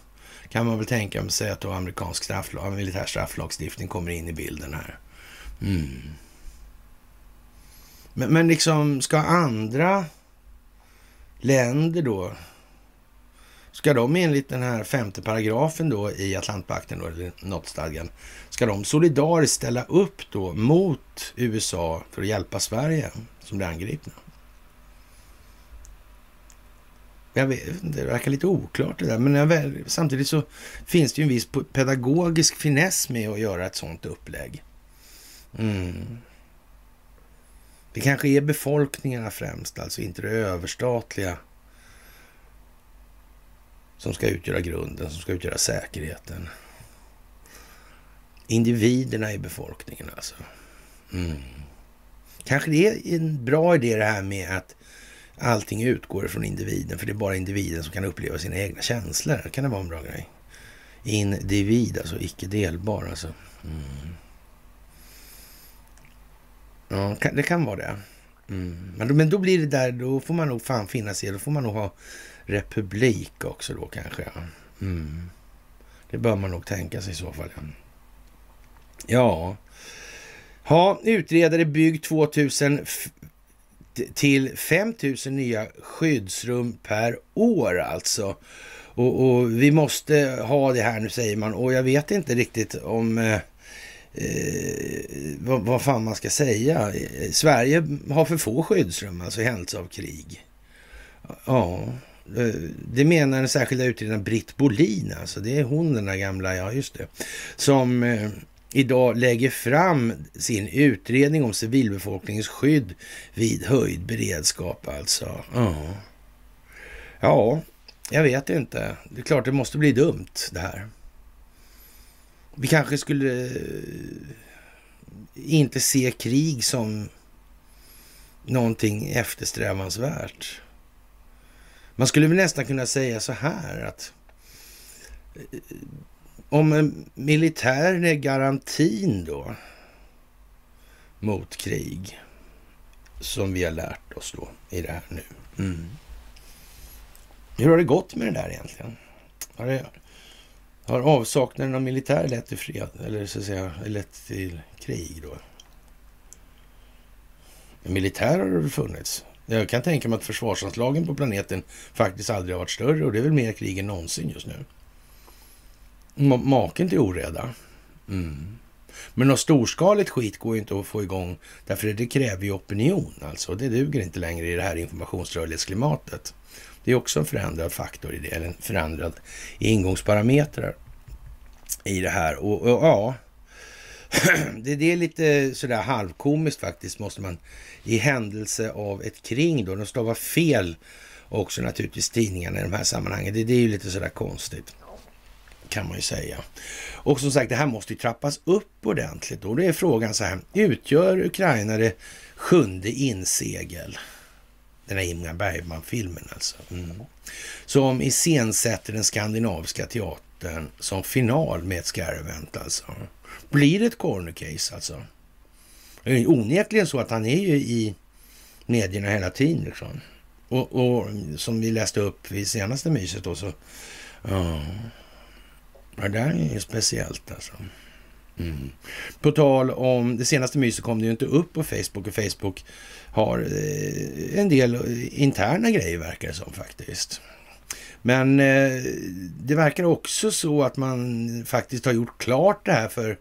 kan man väl tänka sig att då amerikansk strafflag, militär strafflagstiftning kommer in i bilden här. Mm. Men, men liksom, ska andra länder då, ska de enligt den här femte paragrafen då i Atlantpakten, då, eller NOT-stadgan, ska de solidariskt ställa upp då mot USA för att hjälpa Sverige som blir angripna? Jag vet, det verkar lite oklart det där, men väl, samtidigt så finns det ju en viss pedagogisk finess med att göra ett sånt upplägg. Mm. Det kanske är befolkningarna främst, alltså inte det överstatliga som ska utgöra grunden, som ska utgöra säkerheten. Individerna i befolkningen alltså. Mm. Kanske det är en bra idé det här med att allting utgår från individen, för det är bara individen som kan uppleva sina egna känslor. Kan det vara en bra grej? Individ, alltså icke delbar alltså. Mm. Ja, det kan vara det. Mm. Men, men då blir det där, då får man nog fan finna sig Då får man nog ha republik också då kanske. Ja. Mm. Det bör man nog tänka sig i så fall. Ja. Ja, ha, utredare bygg 2000 till 5 000 nya skyddsrum per år alltså. Och, och, vi måste ha det här nu säger man och jag vet inte riktigt om eh, eh vad, vad fan man ska säga. Sverige har för få skyddsrum alltså i händelse av krig. Ja, eh, det menar den särskilda utredaren Britt Bolin, alltså. Det är hon den där gamla, ja just det. Som eh, idag lägger fram sin utredning om civilbefolkningens skydd vid höjd beredskap alltså. Ja. ja, jag vet inte. Det är klart det måste bli dumt det här. Vi kanske skulle eh, inte se krig som någonting eftersträvansvärt. Man skulle väl nästan kunna säga så här att eh, om militären är garantin då mot krig som vi har lärt oss då i det här nu. Mm. Hur har det gått med det där egentligen? Har, det, har avsaknaden av militär lett till fred eller så att säga lett till krig då? Militär har det väl funnits. Jag kan tänka mig att försvarsanslagen på planeten faktiskt aldrig har varit större och det är väl mer krig än någonsin just nu. Maken till oreda. Mm. Men något storskaligt skit går ju inte att få igång därför det kräver ju opinion alltså. Det duger inte längre i det här informationsrörlighetsklimatet. Det är också en förändrad faktor i det, eller en förändrad ingångsparametrar i det här. Och, och ja, det, det, är lite sådär halvkomiskt faktiskt, måste man i händelse av ett kring då. De stavar fel också naturligtvis tidningarna i de här sammanhangen. Det, det är ju lite sådär konstigt kan man ju säga. Och som sagt, det här måste ju trappas upp ordentligt. Och då är frågan så här, utgör Ukraina det sjunde insegel? Den här Ingmar Bergman-filmen alltså. Mm. Som iscensätter den skandinaviska teatern som final med ett scare alltså. Blir det ett corner case alltså? Det är onekligen så att han är ju i medierna hela tiden. Liksom. Och, och som vi läste upp vid senaste myset då så... Ja, det där är ju speciellt alltså. Mm. På tal om det senaste myset kom det ju inte upp på Facebook och Facebook har eh, en del interna grejer verkar det som faktiskt. Men eh, det verkar också så att man faktiskt har gjort klart det här för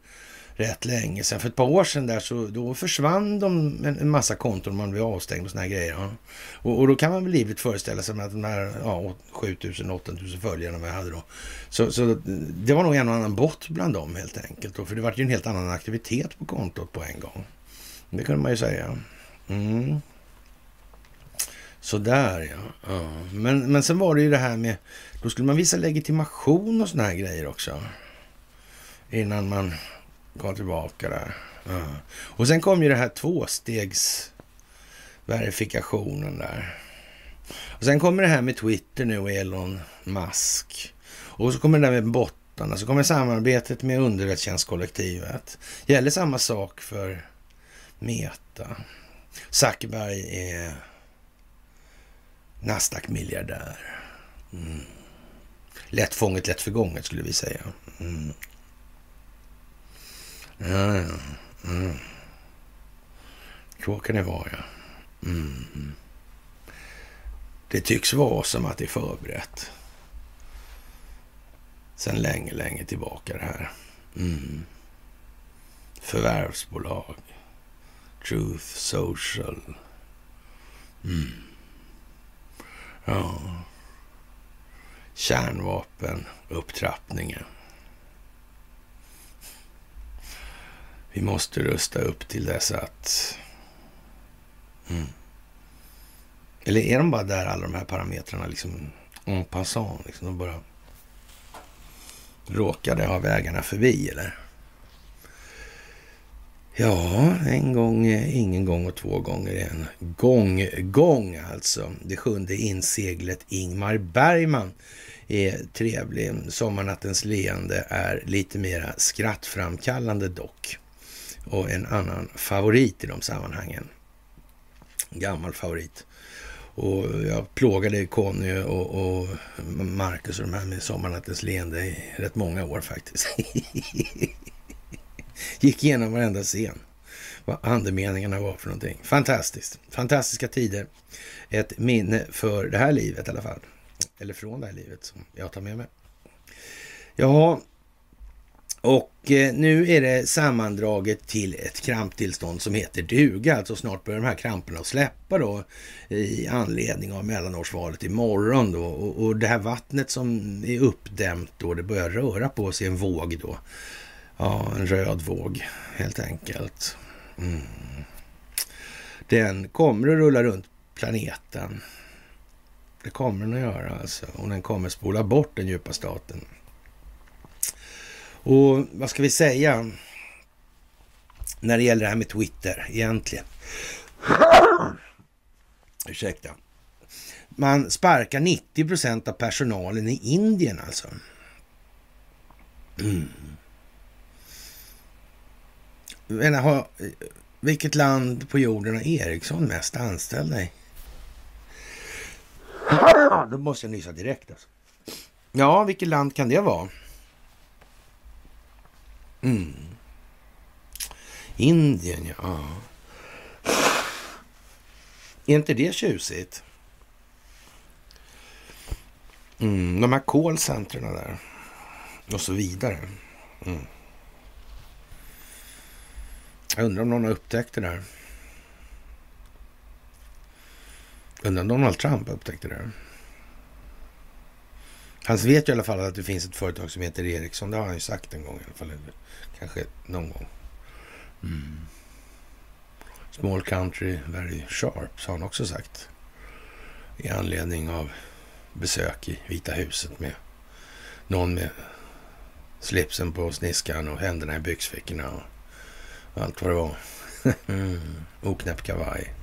rätt länge sedan. För ett par år sedan där så då försvann de en, massa konton man blev avstängd och såna här grejer. Ja. Och, och, då kan man väl livligt föreställa sig att de här ja, 7000, 8000 följarna vi hade då. Så, så det var nog en och annan bott bland dem helt enkelt. Då, för det var ju en helt annan aktivitet på kontot på en gång. Det kunde man ju säga. Mm. Sådär ja. ja. Men, men sen var det ju det här med, då skulle man visa legitimation och såna här grejer också. Innan man gav tillbaka där. Ja. Och sen kom ju det här tvåstegsverifikationen där. Och sen kommer det här med Twitter nu och Elon Musk. Och så kommer det där med bottarna. Så kommer samarbetet med underrättelsetjänstkollektivet. Gäller samma sak för Meta. Zuckerberg är Nasdaq-miljardär. Mm. Lätt fånget, lätt förgånget skulle vi säga. Mm. Ja, ja. Mm. Så kan det vara, ja. Mm. Det tycks vara som att det är förberett. Sen länge, länge tillbaka det här. Mm. Förvärvsbolag. Truth Social. Mm. Ja. Kärnvapenupptrappningen. Vi måste rusta upp till dess att... Mm. Eller är de bara där, alla de här parametrarna, liksom en passant? Liksom, de bara råkade ha vägarna förbi, eller? Ja, en gång, ingen gång och två gånger en gång, gång alltså. Det sjunde inseglet Ingmar Bergman är trevlig. Sommarnattens leende är lite mera skrattframkallande dock. Och en annan favorit i de sammanhangen. Gammal favorit. Och jag plågade Conny och, och Marcus och de här med Sommarnattens leende i rätt många år faktiskt. Gick igenom varenda scen. Vad andemeningarna var för någonting. Fantastiskt. Fantastiska tider. Ett minne för det här livet i alla fall. Eller från det här livet som jag tar med mig. Ja, och eh, nu är det sammandraget till ett kramptillstånd som heter duga. Alltså snart börjar de här kramperna att släppa då i anledning av mellanårsvalet imorgon då. Och, och det här vattnet som är uppdämt då, det börjar röra på sig en våg då. Ja, en röd våg helt enkelt. Mm. Den kommer att rulla runt planeten. Det kommer den att göra alltså. Och den kommer spola bort den djupa staten. Och vad ska vi säga när det gäller det här med Twitter egentligen? Ursäkta. Man sparkar 90 procent av personalen i Indien alltså. Mm. Menar, har, vilket land på jorden har Ericsson mest anställda i? Då måste jag nysa direkt alltså. Ja, vilket land kan det vara? Mm. Indien, ja. Är inte det tjusigt? Mm, de här callcentren där. Och så vidare. Mm. Jag undrar om någon har upptäckt det där. Undrar om Donald Trump upptäckte det där. Han vet ju i alla fall att det finns ett företag som heter Ericsson. Det har han ju sagt en gång i alla fall. Kanske någon gång. Mm. Small country, very sharp, sa han också sagt. I anledning av besök i Vita huset med någon med slipsen på sniskan och händerna i byxfickorna och allt vad det var. mm. Oknäppt kavaj.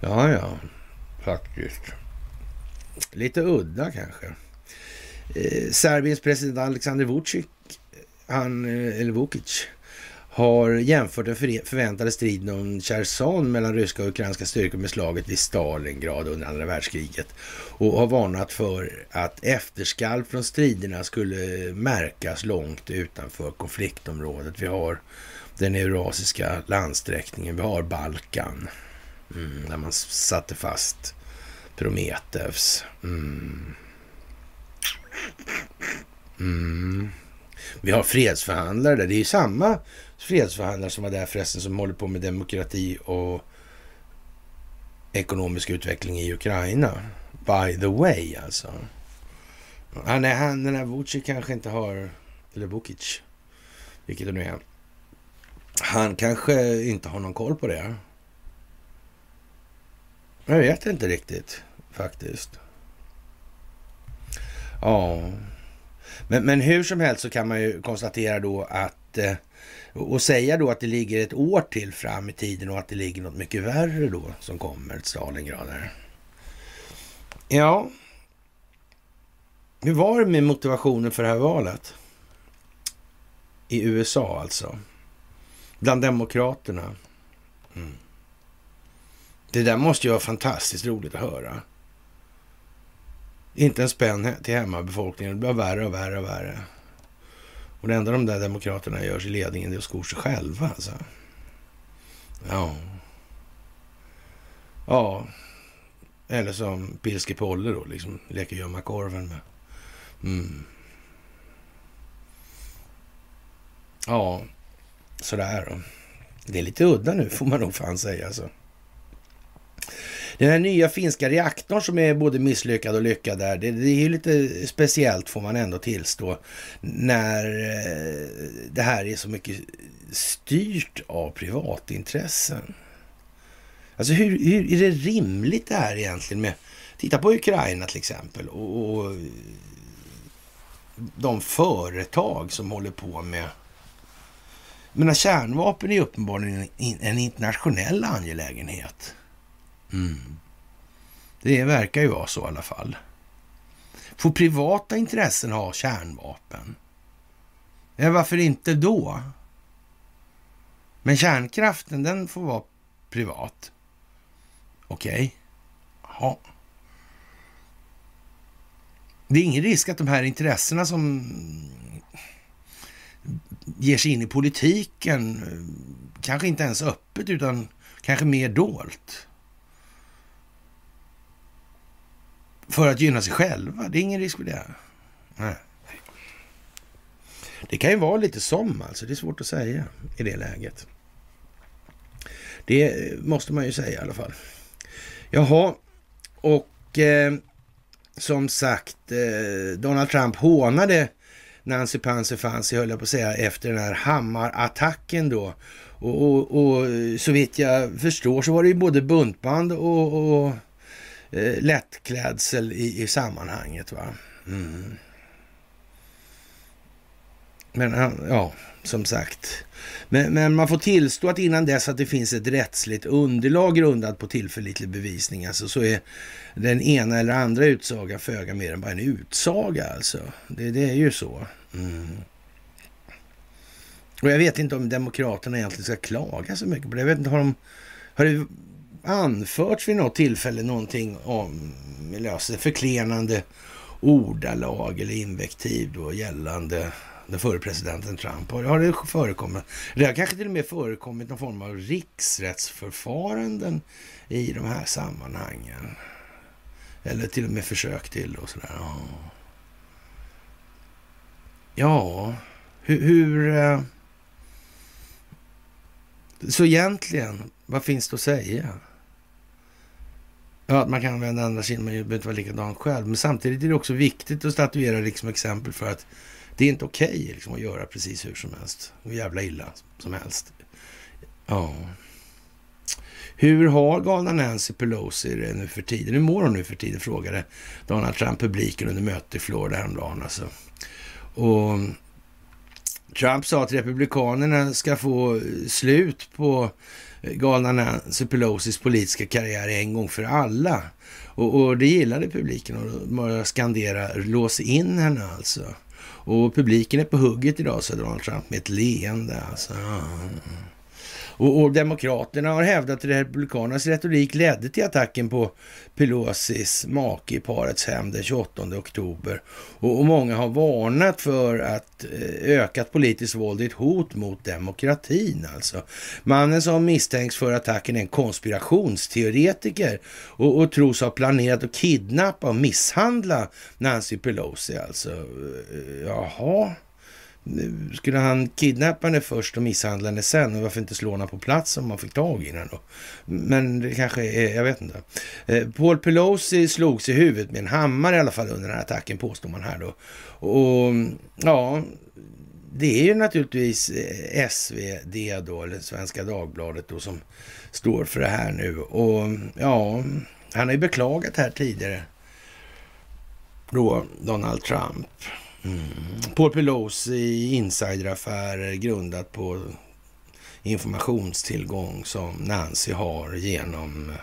Ja, ja, faktiskt. Lite udda kanske. Eh, Serbiens president Alexander Vucic, han, eh, eller Vukic, har jämfört den förväntade striden om Cherson mellan ryska och ukrainska styrkor med slaget vid Stalingrad under andra världskriget och har varnat för att efterskalv från striderna skulle märkas långt utanför konfliktområdet. Vi har den eurasiska landsträckningen, vi har Balkan, mm, där man satte fast Prometheus. Mm. Mm. Vi har fredsförhandlare där. Det är ju samma fredsförhandlare som var där förresten som håller på med demokrati och ekonomisk utveckling i Ukraina. By the way alltså. Han är, han, den här Vucic kanske inte har, eller Vukic, vilket det nu är. Han kanske inte har någon koll på det. Jag vet inte riktigt faktiskt. Ja, men, men hur som helst så kan man ju konstatera då att eh, och säga då att det ligger ett år till fram i tiden och att det ligger något mycket värre då som kommer, Stalingrad här. Ja, hur var det med motivationen för det här valet? I USA alltså. Bland demokraterna. Mm. Det där måste ju vara fantastiskt roligt att höra. Inte en spänn till hemmabefolkningen. Det blir värre och värre och värre. Och det enda de där demokraterna gör i ledningen är att skor sig själva. Alltså. Ja. Ja. Eller som Pilske Polle då, liksom leker gömma korven med. Mm. Ja, sådär då. Det är lite udda nu får man nog fan säga alltså. Den här nya finska reaktorn som är både misslyckad och lyckad där, det, det är ju lite speciellt får man ändå tillstå när eh, det här är så mycket styrt av privatintressen. Alltså hur, hur är det rimligt det här egentligen med, titta på Ukraina till exempel och, och de företag som håller på med men kärnvapen är uppenbarligen en internationell angelägenhet. Mm. Det verkar ju vara så i alla fall. Får privata intressen ha kärnvapen? Ja, varför inte då? Men kärnkraften, den får vara privat. Okej. Okay. Det är ingen risk att de här intressena som ger sig in i politiken, kanske inte ens öppet utan kanske mer dolt, för att gynna sig själva. Det är ingen risk med det. Nej. Det kan ju vara lite som alltså. Det är svårt att säga i det läget. Det måste man ju säga i alla fall. Jaha, och eh, som sagt, eh, Donald Trump hånade Nancy Panser Fancy, höll jag på att säga, efter den här hammarattacken då. Och, och, och så vitt jag förstår så var det ju både buntband och, och eh, lättklädsel i, i sammanhanget. va. Mm. Men ja, som sagt. Men, men, man får tillstå att innan dess att det finns ett rättsligt underlag grundat på tillförlitlig bevisning, alltså så är den ena eller andra utsagan föga mer än bara en utsaga alltså. Det, det är ju så. Mm. Och jag vet inte om Demokraterna egentligen ska klaga så mycket på det. Jag vet inte, har, de, har det anförts vid något tillfälle någonting om alltså, förklenande ordalag eller invektiv då gällande den förre presidenten Trump. Har det förekommit? Det har kanske till och med förekommit någon form av riksrättsförfaranden i de här sammanhangen. Eller till och med försök till och sådär. Ja, ja hur... hur så egentligen, vad finns det att säga? Ja, att man kan använda andra kinder, man behöver inte vara likadan själv. Men samtidigt är det också viktigt att statuera liksom exempel för att det är inte okej okay, liksom, att göra precis hur som helst. Hur jävla illa som helst. Ja. Hur har galna Nancy Pelosi det nu för tiden? Hur mår hon nu för tiden? Frågade Donald Trump publiken under mötet i Florida häromdagen. Alltså. Och Trump sa att Republikanerna ska få slut på Eh, galna Nancy Pelosis politiska karriär en gång för alla. Och, och det gillade publiken och började skandera lås in henne alltså. Och publiken är på hugget idag, sa Donald Trump med ett leende. Alltså. Och, och Demokraterna har hävdat att Republikanernas retorik ledde till attacken på Pelosis make i parets hem den 28 oktober. Och, och många har varnat för att eh, ökat politiskt våld är ett hot mot demokratin. Alltså. Mannen som misstänks för attacken är en konspirationsteoretiker och, och tros ha planerat att kidnappa och misshandla Nancy Pelosi. Alltså, eh, eh, jaha skulle han kidnappa henne först och misshandla henne sen? Och varför inte slå henne på plats om man fick tag i henne då? Men det kanske är, jag vet inte. Eh, Paul Pelosi slogs i huvudet med en hammare i alla fall under den här attacken påstår man här då. Och ja, det är ju naturligtvis eh, SvD då, eller Svenska Dagbladet då, som står för det här nu. Och ja, han har ju beklagat här tidigare då, Donald Trump. Mm. Paul Pelosi insideraffärer grundat på informationstillgång som Nancy har genom eh,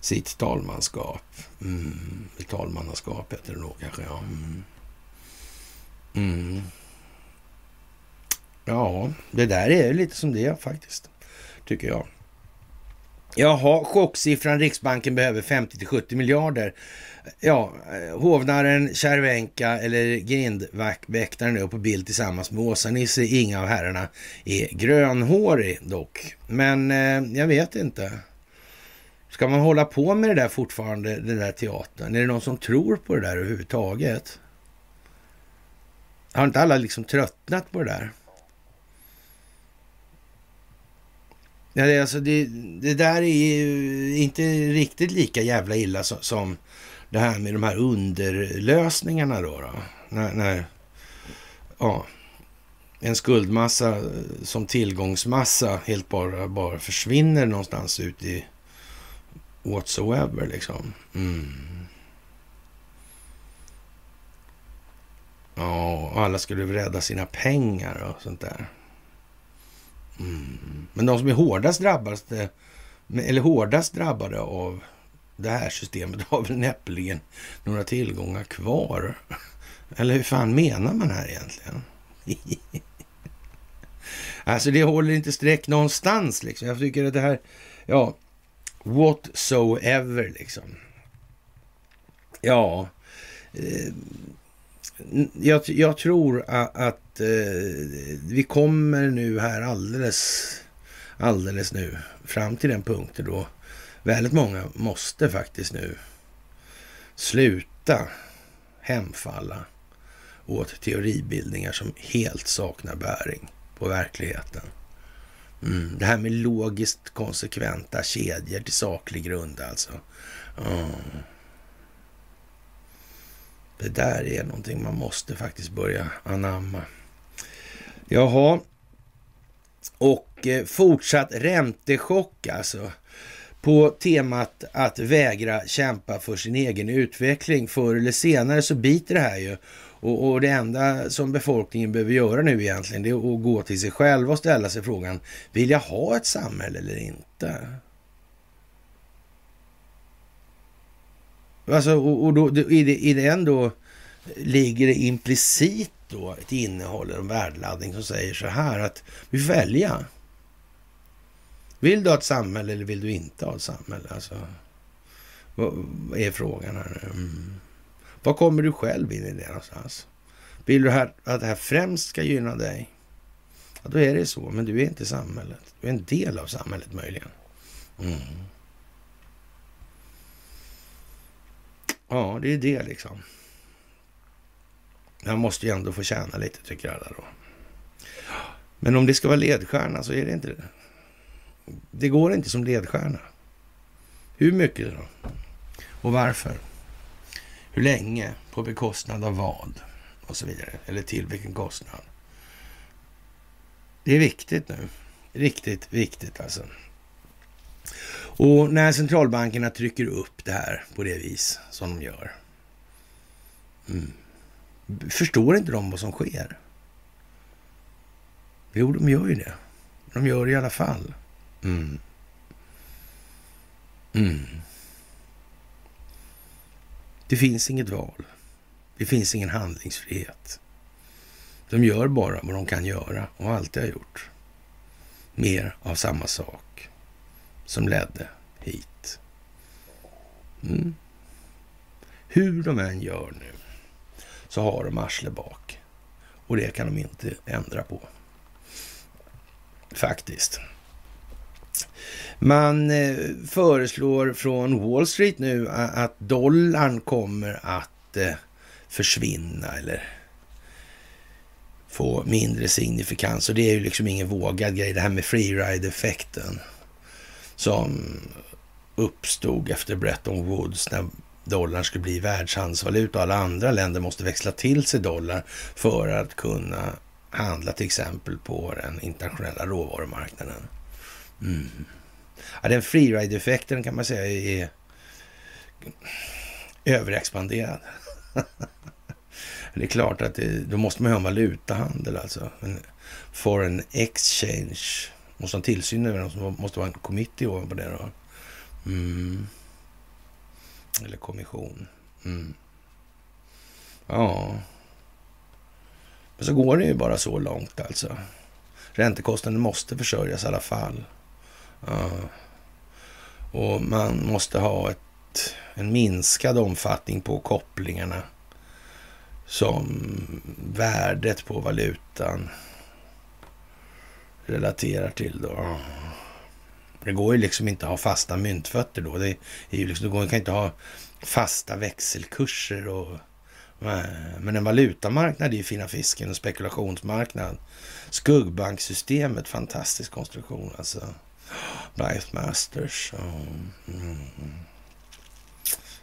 sitt talmanskap. Mm. Talmannaskap heter det då kanske, ja. Mm. Mm. Ja, det där är lite som det är faktiskt, tycker jag. Jaha, chocksiffran Riksbanken behöver 50 till 70 miljarder ja, eh, hovnaren Cervenka eller grindväktaren är på bild tillsammans med Åsa-Nisse. Inga av herrarna är grönhårig dock. Men eh, jag vet inte. Ska man hålla på med det där fortfarande, den där teatern? Är det någon som tror på det där överhuvudtaget? Har inte alla liksom tröttnat på det där? Ja, det, alltså det, det där är ju inte riktigt lika jävla illa som, som det här med de här underlösningarna då. då när, när ja, en skuldmassa eh, som tillgångsmassa helt bara, bara försvinner någonstans ut i whatsoever liksom. Mm. Ja, och alla skulle rädda sina pengar och sånt där. Mm. Men de som är hårdast drabbade, eh, eller hårdast drabbade av det här systemet har väl näppeligen några tillgångar kvar. Eller hur fan menar man här egentligen? alltså det håller inte streck någonstans liksom. Jag tycker att det här, ja, whatsoever liksom. Ja, eh, jag, jag, tror att, att eh, vi kommer nu här alldeles, alldeles nu fram till den punkten då Väldigt många måste faktiskt nu sluta hemfalla åt teoribildningar som helt saknar bäring på verkligheten. Mm. Det här med logiskt konsekventa kedjor till saklig grund alltså. Mm. Det där är någonting man måste faktiskt börja anamma. Jaha, och eh, fortsatt räntechock alltså. På temat att vägra kämpa för sin egen utveckling. Förr eller senare så biter det här ju. Och, och, det enda som befolkningen behöver göra nu egentligen, det är att gå till sig själva och ställa sig frågan, vill jag ha ett samhälle eller inte? Alltså, och, och då, i, det, i den då ligger det implicit då ett innehåll, en värdeladdning som säger så här att vi får välja. Vill du ha ett samhälle eller vill du inte ha ett samhälle? Alltså, vad är frågan här nu? Mm. Var kommer du själv in i det någonstans? Vill du att det här främst ska gynna dig? Ja, då är det så, men du är inte samhället. Du är en del av samhället möjligen. Mm. Ja, det är det liksom. Man måste ju ändå få tjäna lite, tycker alla då. Men om det ska vara ledstjärna så är det inte det. Det går inte som ledstjärna. Hur mycket då? Och varför? Hur länge? På bekostnad av vad? Och så vidare. Eller till vilken kostnad? Det är viktigt nu. Riktigt viktigt alltså. Och när centralbankerna trycker upp det här på det vis som de gör. Mm. Förstår inte de vad som sker? Jo, de gör ju det. De gör det i alla fall. Mm. Mm. Det finns inget val. Det finns ingen handlingsfrihet. De gör bara vad de kan göra och alltid har gjort. Mer av samma sak som ledde hit. Mm. Hur de än gör nu så har de arsle bak. Och det kan de inte ändra på. Faktiskt. Man eh, föreslår från Wall Street nu att dollarn kommer att eh, försvinna eller få mindre signifikans. Och det är ju liksom ingen vågad grej. Det här med freeride-effekten som uppstod efter Bretton Woods när dollarn skulle bli världshandelsvaluta och alla andra länder måste växla till sig dollar för att kunna handla till exempel på den internationella råvarumarknaden. Mm. Ja, den freeride-effekten kan man säga är överexpanderad. det är klart att det, då måste man ha en valutahandel alltså. En foreign exchange. Måste ha tillsyn över den, måste vara en committee ovanpå det då. Mm. Eller kommission. Mm. Ja. Men så går det ju bara så långt alltså. Räntekostnaden måste försörjas i alla fall. Eh, och man måste ha ett, en minskad omfattning på kopplingarna som värdet på valutan relaterar till. Då. Det går ju liksom inte att ha fasta myntfötter då. Det är ju liksom, det går, kan inte ha fasta växelkurser. Och, eh, men en valutamarknad är ju fina fisken, en spekulationsmarknad. Skuggbanksystemet, fantastisk konstruktion alltså. Blythe Masters. Mm.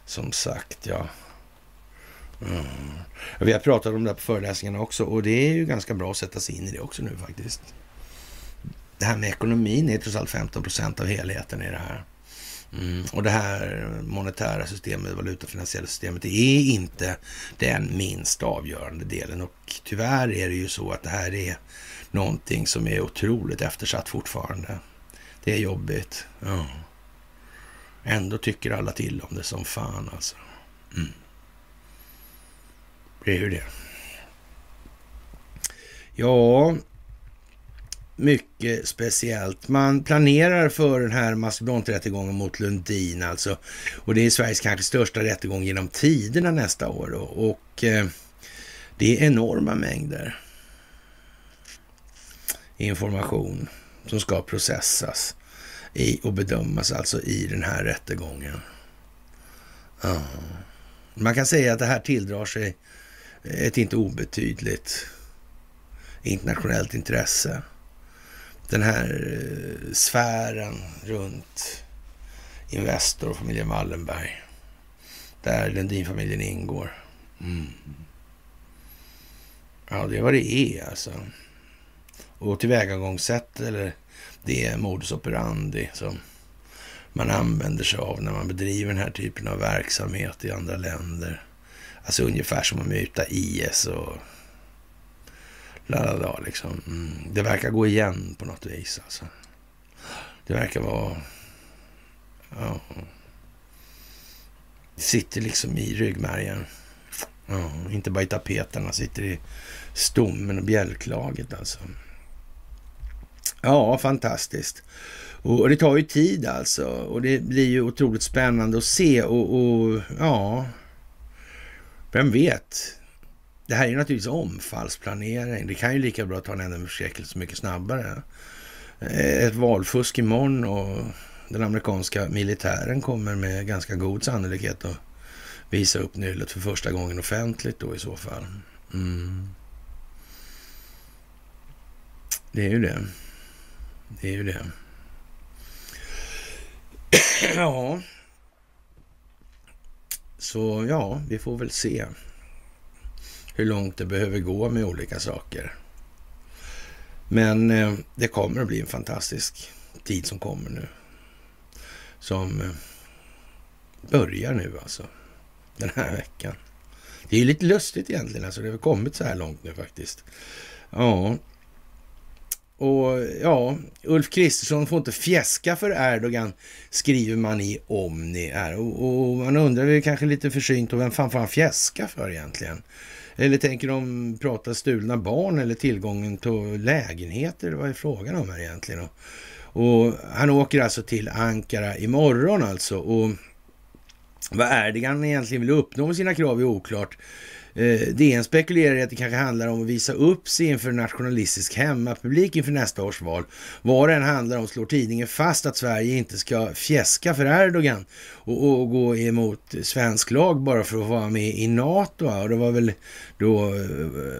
Som sagt, ja. Mm. Vi har pratat om det på föreläsningarna också och det är ju ganska bra att sätta sig in i det också nu faktiskt. Det här med ekonomin är trots allt 15 procent av helheten i det här. Mm. Och det här monetära systemet, valutafinansiella systemet, det är inte den minst avgörande delen. Och tyvärr är det ju så att det här är någonting som är otroligt eftersatt fortfarande. Det är jobbigt. Ja. Ändå tycker alla till om det som fan alltså. Mm. Det är ju det. Ja, mycket speciellt. Man planerar för den här mastodonträttegången mot Lundin alltså. Och det är Sveriges kanske största rättegång genom tiderna nästa år. Då. Och eh, det är enorma mängder information som ska processas i, och bedömas alltså i den här rättegången. Ja. Man kan säga att det här tilldrar sig ett inte obetydligt internationellt intresse. Den här eh, sfären runt Investor och familjen Wallenberg. Där Lundin-familjen ingår. Mm. Ja, det är vad det är alltså. Och tillvägagångssätt eller det modus operandi som man använder sig av när man bedriver den här typen av verksamhet i andra länder. Alltså ungefär som att muta IS och la la la liksom. Mm. Det verkar gå igen på något vis alltså. Det verkar vara... Ja. Det sitter liksom i ryggmärgen. Ja, inte bara i tapeterna, sitter i stommen och bjälklaget alltså. Ja, fantastiskt. Och det tar ju tid alltså. Och det blir ju otroligt spännande att se och, och ja, vem vet? Det här är naturligtvis omfallsplanering. Det kan ju lika bra ta en enda förskräckelse mycket snabbare. Eh, ett valfusk imorgon och den amerikanska militären kommer med ganska god sannolikhet att visa upp nyllet för första gången offentligt då i så fall. Mm. Det är ju det. Det är ju det. ja. Så ja, vi får väl se hur långt det behöver gå med olika saker. Men eh, det kommer att bli en fantastisk tid som kommer nu. Som eh, börjar nu alltså, den här veckan. Det är ju lite lustigt egentligen, alltså det har kommit så här långt nu faktiskt. Ja, och ja, Ulf Kristersson får inte fjäska för Erdogan, skriver man i Omni. Här. Och, och man undrar väl kanske lite försynt, och vem fan får han fjäska för egentligen? Eller tänker de prata stulna barn eller tillgången till lägenheter? Vad är frågan om här egentligen? Och, och han åker alltså till Ankara imorgon alltså. Och vad Erdogan egentligen vill uppnå med sina krav är oklart. Eh, DN spekulerar i att det kanske handlar om att visa upp sig inför nationalistisk hemmapublik inför nästa års val. Vad det än handlar om slår tidningen fast att Sverige inte ska fjäska för Erdogan och, och gå emot svensk lag bara för att vara med i NATO. Och det var väl då eh,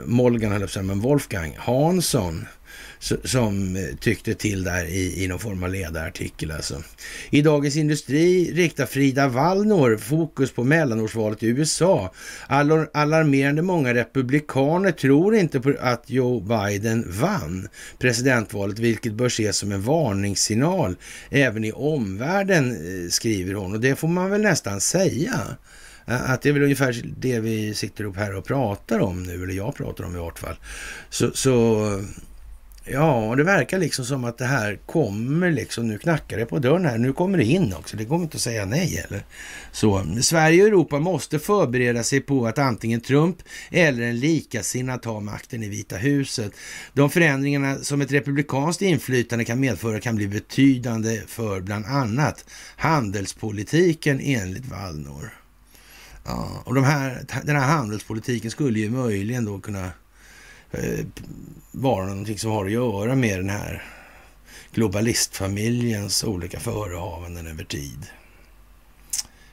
Molgan, höll upp men Wolfgang Hansson som eh, tyckte till där i, i någon form av ledarartikel. Alltså. I Dagens Industri riktar Frida Wallnor fokus på mellanårsvalet i USA. All, alarmerande många republikaner tror inte på att Joe Biden vann presidentvalet, vilket bör ses som en varningssignal även i omvärlden, eh, skriver hon. Och det får man väl nästan säga. Att det är väl ungefär det vi sitter upp här och pratar om nu, eller jag pratar om i vart fall. Så, så Ja, det verkar liksom som att det här kommer liksom, nu knackar det på dörren här, nu kommer det in också, det går inte att säga nej eller så. Sverige och Europa måste förbereda sig på att antingen Trump eller en likasinnad tar makten i Vita huset. De förändringarna som ett republikanskt inflytande kan medföra kan bli betydande för bland annat handelspolitiken enligt Wallnor. Ja, och de här, den här handelspolitiken skulle ju möjligen då kunna Eh, vara någonting som har att göra med den här globalistfamiljens olika förehavanden över tid.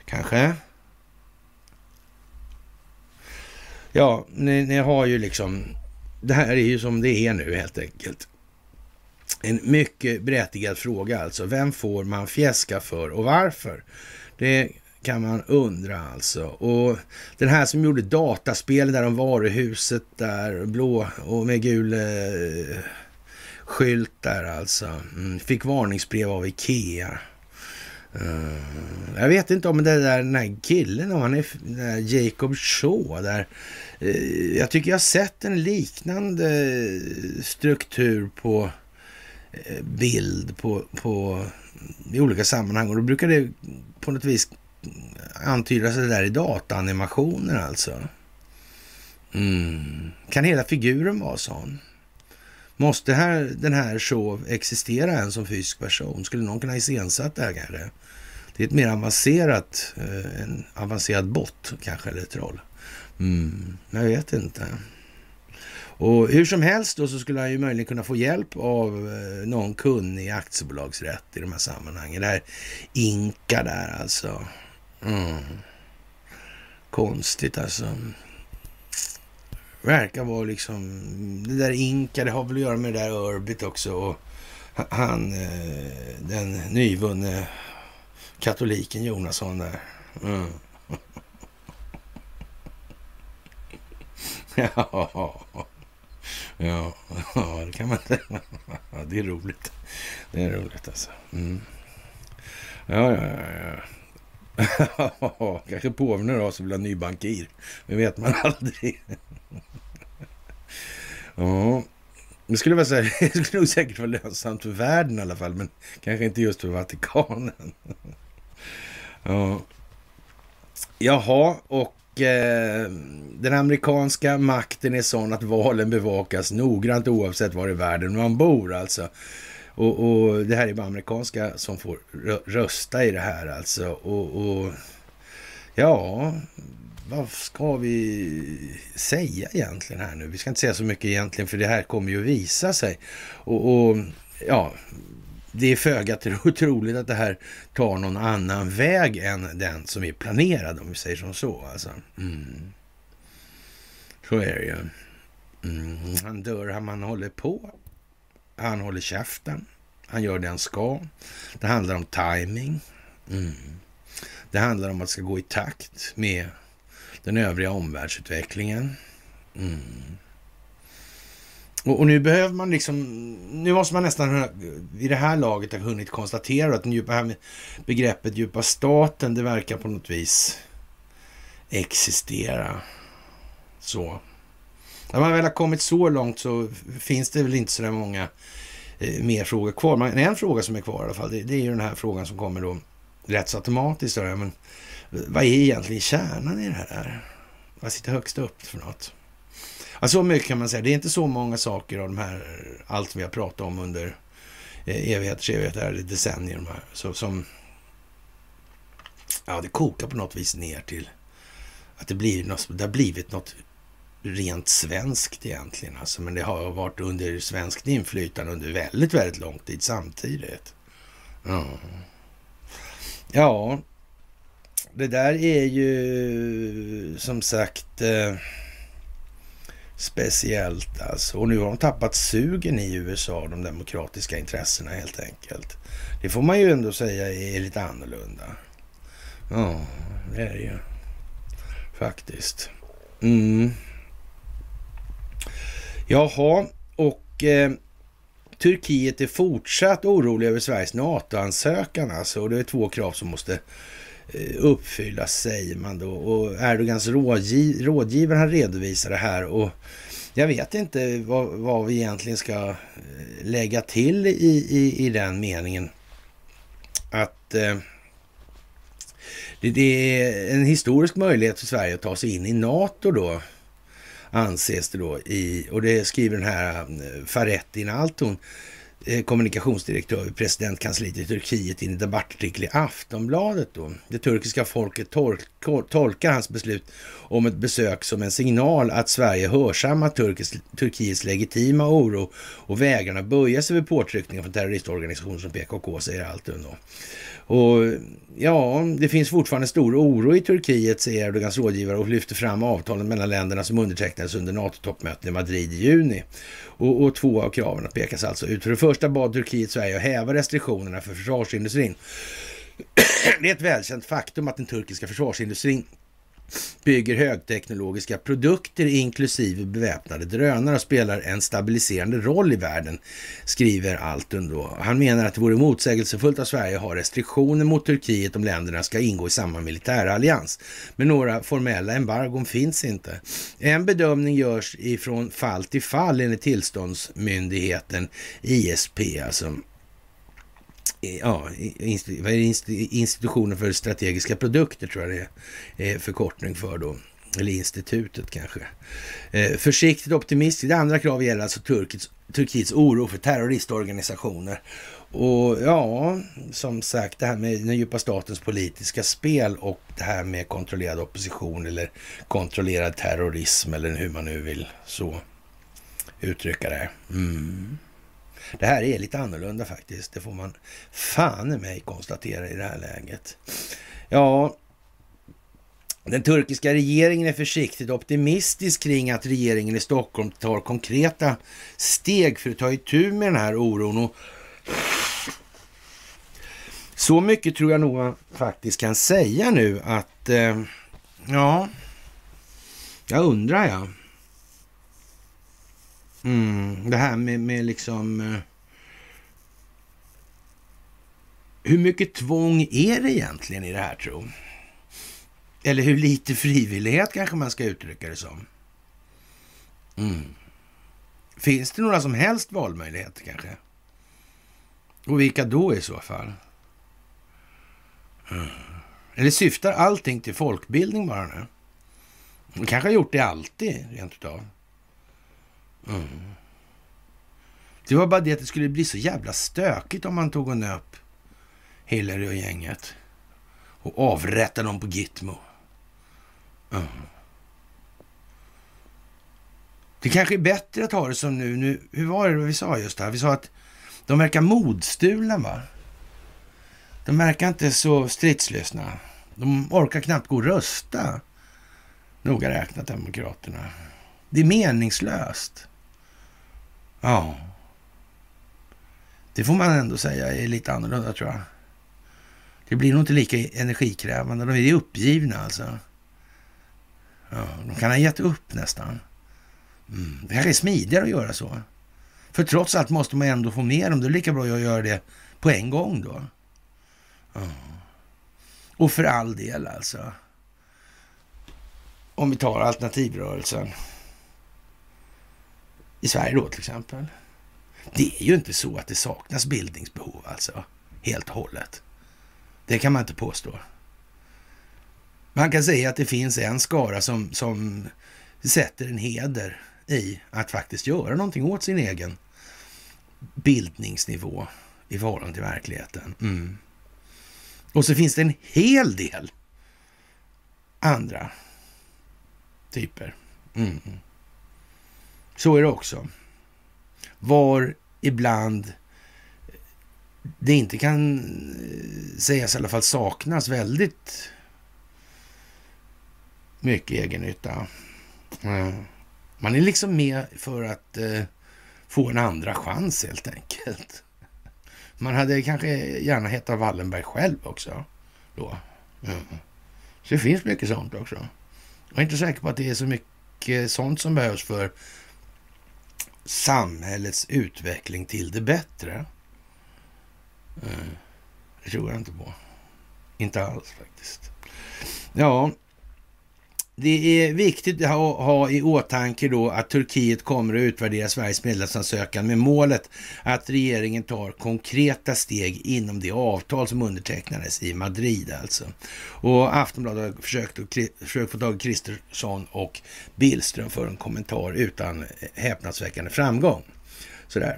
Kanske? Ja, ni, ni har ju liksom... Det här är ju som det är nu helt enkelt. En mycket berättigad fråga alltså. Vem får man fjäska för och varför? Det kan man undra alltså. Och den här som gjorde dataspel där om varuhuset där, blå och med gul eh, skylt där alltså. Mm, fick varningsbrev av Ikea. Uh, jag vet inte om det där, den här killen, om han är där Jacob Shaw där. Uh, jag tycker jag har sett en liknande eh, struktur på bild på, på, i olika sammanhang och då brukar det på något vis antydas det där i dataanimationer alltså. Mm. Kan hela figuren vara sån? Måste här, den här show existera än som fysisk person? Skulle någon kunna iscensatt det här kanske? Det är ett mer avancerat, eh, en avancerad bot kanske, eller troll. Mm, jag vet inte. Och hur som helst då så skulle han ju möjligen kunna få hjälp av eh, någon kunnig aktiebolagsrätt i de här sammanhangen. Det här Inka där alltså. Mm. Konstigt alltså. verkar vara liksom, det där Inka, det har väl att göra med det där Urbit också. Och han, eh, den nyvunne katoliken Jonasson där. Mm. ja, ja, ja, det kan man inte. Ja, det är roligt. Det är roligt alltså. Mm. Ja, ja, ja. Kanske påven har som vill ha ny bankir. Det vet man aldrig. ja, det skulle, vara så här, det skulle nog säkert vara lönsamt för världen i alla fall, men kanske inte just för Vatikanen. ja. Jaha, och eh, den amerikanska makten är sån att valen bevakas noggrant oavsett var i världen man bor alltså. Och, och det här är bara amerikanska som får rösta i det här alltså. Och, och ja, vad ska vi säga egentligen här nu? Vi ska inte säga så mycket egentligen, för det här kommer ju att visa sig. Och, och ja, det är föga troligt att det här tar någon annan väg än den som är planerad, om vi säger som så. Alltså. Mm. Så är det ju. Mm. Han dör, han håller på. Han håller käften. Han gör det han ska. Det handlar om timing. Mm. Det handlar om att det ska gå i takt med den övriga omvärldsutvecklingen. Mm. Och, och, nu behöver man liksom, nu måste man nästan i det här laget ha hunnit konstatera att den djupa, här begreppet djupa staten, det verkar på något vis existera. Så. När man väl har kommit så långt så finns det väl inte så där många eh, mer frågor kvar. Men en fråga som är kvar i alla fall, det, det är ju den här frågan som kommer då rätt så automatiskt. Då, men vad är egentligen kärnan i det här? Vad sitter högst upp för något? Ja, så mycket kan man säga. Det är inte så många saker av de här, allt vi har pratat om under eh, evigheters evigheter, eller decennier, de här, så, som... Ja, det kokar på något vis ner till att det, blir något, det har blivit något rent svenskt egentligen. Alltså, men det har varit under svenskt inflytande under väldigt, väldigt lång tid samtidigt. Ja, ja det där är ju som sagt eh, speciellt alltså. Och nu har de tappat sugen i USA, de demokratiska intressena helt enkelt. Det får man ju ändå säga är lite annorlunda. Ja, det är det ju. Faktiskt. Mm. Jaha, och eh, Turkiet är fortsatt oroliga över Sveriges NATO-ansökan alltså. Och det är två krav som måste eh, uppfyllas säger man då. Och Erdogans rådgiv rådgivare han redovisar det här. Och jag vet inte vad, vad vi egentligen ska eh, lägga till i, i, i den meningen. Att eh, det, det, är en historisk möjlighet för Sverige att ta sig in i NATO då anses det då i, och det skriver den här eh, Faretti Nalton Altun, Eh, kommunikationsdirektör vid presidentkansliet i Turkiet i en debattartikel i Aftonbladet. Då. Det turkiska folket tolkar hans beslut om ett besök som en signal att Sverige hörsammar Turkiets legitima oro och vägran att böja sig vid påtryckningar från terroristorganisationer som PKK, säger Altun. Då. Och ja, det finns fortfarande stor oro i Turkiet, säger Erdogans rådgivare och lyfter fram avtalen mellan länderna som undertecknades under NATO-toppmötet i Madrid i juni. Och, och två av kraven pekas alltså ut. För det första Första bad Turkiet Sverige att häva restriktionerna för försvarsindustrin. Det är ett välkänt faktum att den turkiska försvarsindustrin bygger högteknologiska produkter inklusive beväpnade drönare och spelar en stabiliserande roll i världen, skriver Altun då. Han menar att det vore motsägelsefullt av Sverige att ha restriktioner mot Turkiet om länderna ska ingå i samma militärallians. Men några formella embargon finns inte. En bedömning görs ifrån fall till fall enligt tillståndsmyndigheten ISP, alltså ja, institutionen för strategiska produkter tror jag det är eh, förkortning för då. Eller institutet kanske. Eh, försiktigt optimistiskt. Det andra kravet gäller alltså Turkiets, Turkiets oro för terroristorganisationer. Och ja, som sagt, det här med den djupa statens politiska spel och det här med kontrollerad opposition eller kontrollerad terrorism eller hur man nu vill så uttrycka det. Mm. Det här är lite annorlunda faktiskt. Det får man fan i mig konstatera i det här läget. Ja, Den turkiska regeringen är försiktigt optimistisk kring att regeringen i Stockholm tar konkreta steg för att ta itu med den här oron. Och så mycket tror jag nog man faktiskt kan säga nu att, eh, ja, jag undrar jag. Mm, det här med, med liksom... Eh, hur mycket tvång är det egentligen i det här tro? Eller hur lite frivillighet kanske man ska uttrycka det som. Mm. Finns det några som helst valmöjligheter kanske? Och vilka då i så fall? Mm. Eller syftar allting till folkbildning bara nu? Man kanske har gjort det alltid, rent utav. Mm. Det var bara det att det skulle bli så jävla stökigt om man tog och nöp Hillary och gänget och avrättade dem på Gitmo. Mm. Det kanske är bättre att ha det som nu. nu hur var det vi sa just här? Vi sa att de verkar modstulna, va? De verkar inte så stridslystna. De orkar knappt gå och rösta. Noga räknat, Demokraterna. Det är meningslöst. Ja. Det får man ändå säga är lite annorlunda, tror jag. Det blir nog inte lika energikrävande. De är uppgivna alltså. Ja, de kan ha gett upp nästan. Mm. Det kanske är smidigare att göra så. För trots allt måste man ändå få med dem. Det är lika bra att göra det på en gång då. Ja. Och för all del alltså. Om vi tar alternativrörelsen. I Sverige då till exempel. Det är ju inte så att det saknas bildningsbehov alltså. Helt och hållet. Det kan man inte påstå. Man kan säga att det finns en skara som, som sätter en heder i att faktiskt göra någonting åt sin egen bildningsnivå i förhållande till verkligheten. Mm. Och så finns det en hel del andra typer. Mm. Så är det också. Var ibland det inte kan eh, sägas i alla fall saknas väldigt mycket egennytta. Eh, man är liksom med för att eh, få en andra chans helt enkelt. Man hade kanske gärna hetat Wallenberg själv också då. Mm. Så det finns mycket sånt också. Jag är inte säker på att det är så mycket sånt som behövs för samhällets utveckling till det bättre. Eh, det tror jag inte på. Inte alls faktiskt. Ja, det är viktigt att ha, ha, i åtanke då att Turkiet kommer att utvärdera Sveriges medlemsansökan med målet att regeringen tar konkreta steg inom det avtal som undertecknades i Madrid alltså. Och Aftonbladet har försökt, försökt få tag i Kristersson och Billström för en kommentar utan häpnadsväckande framgång. Sådär.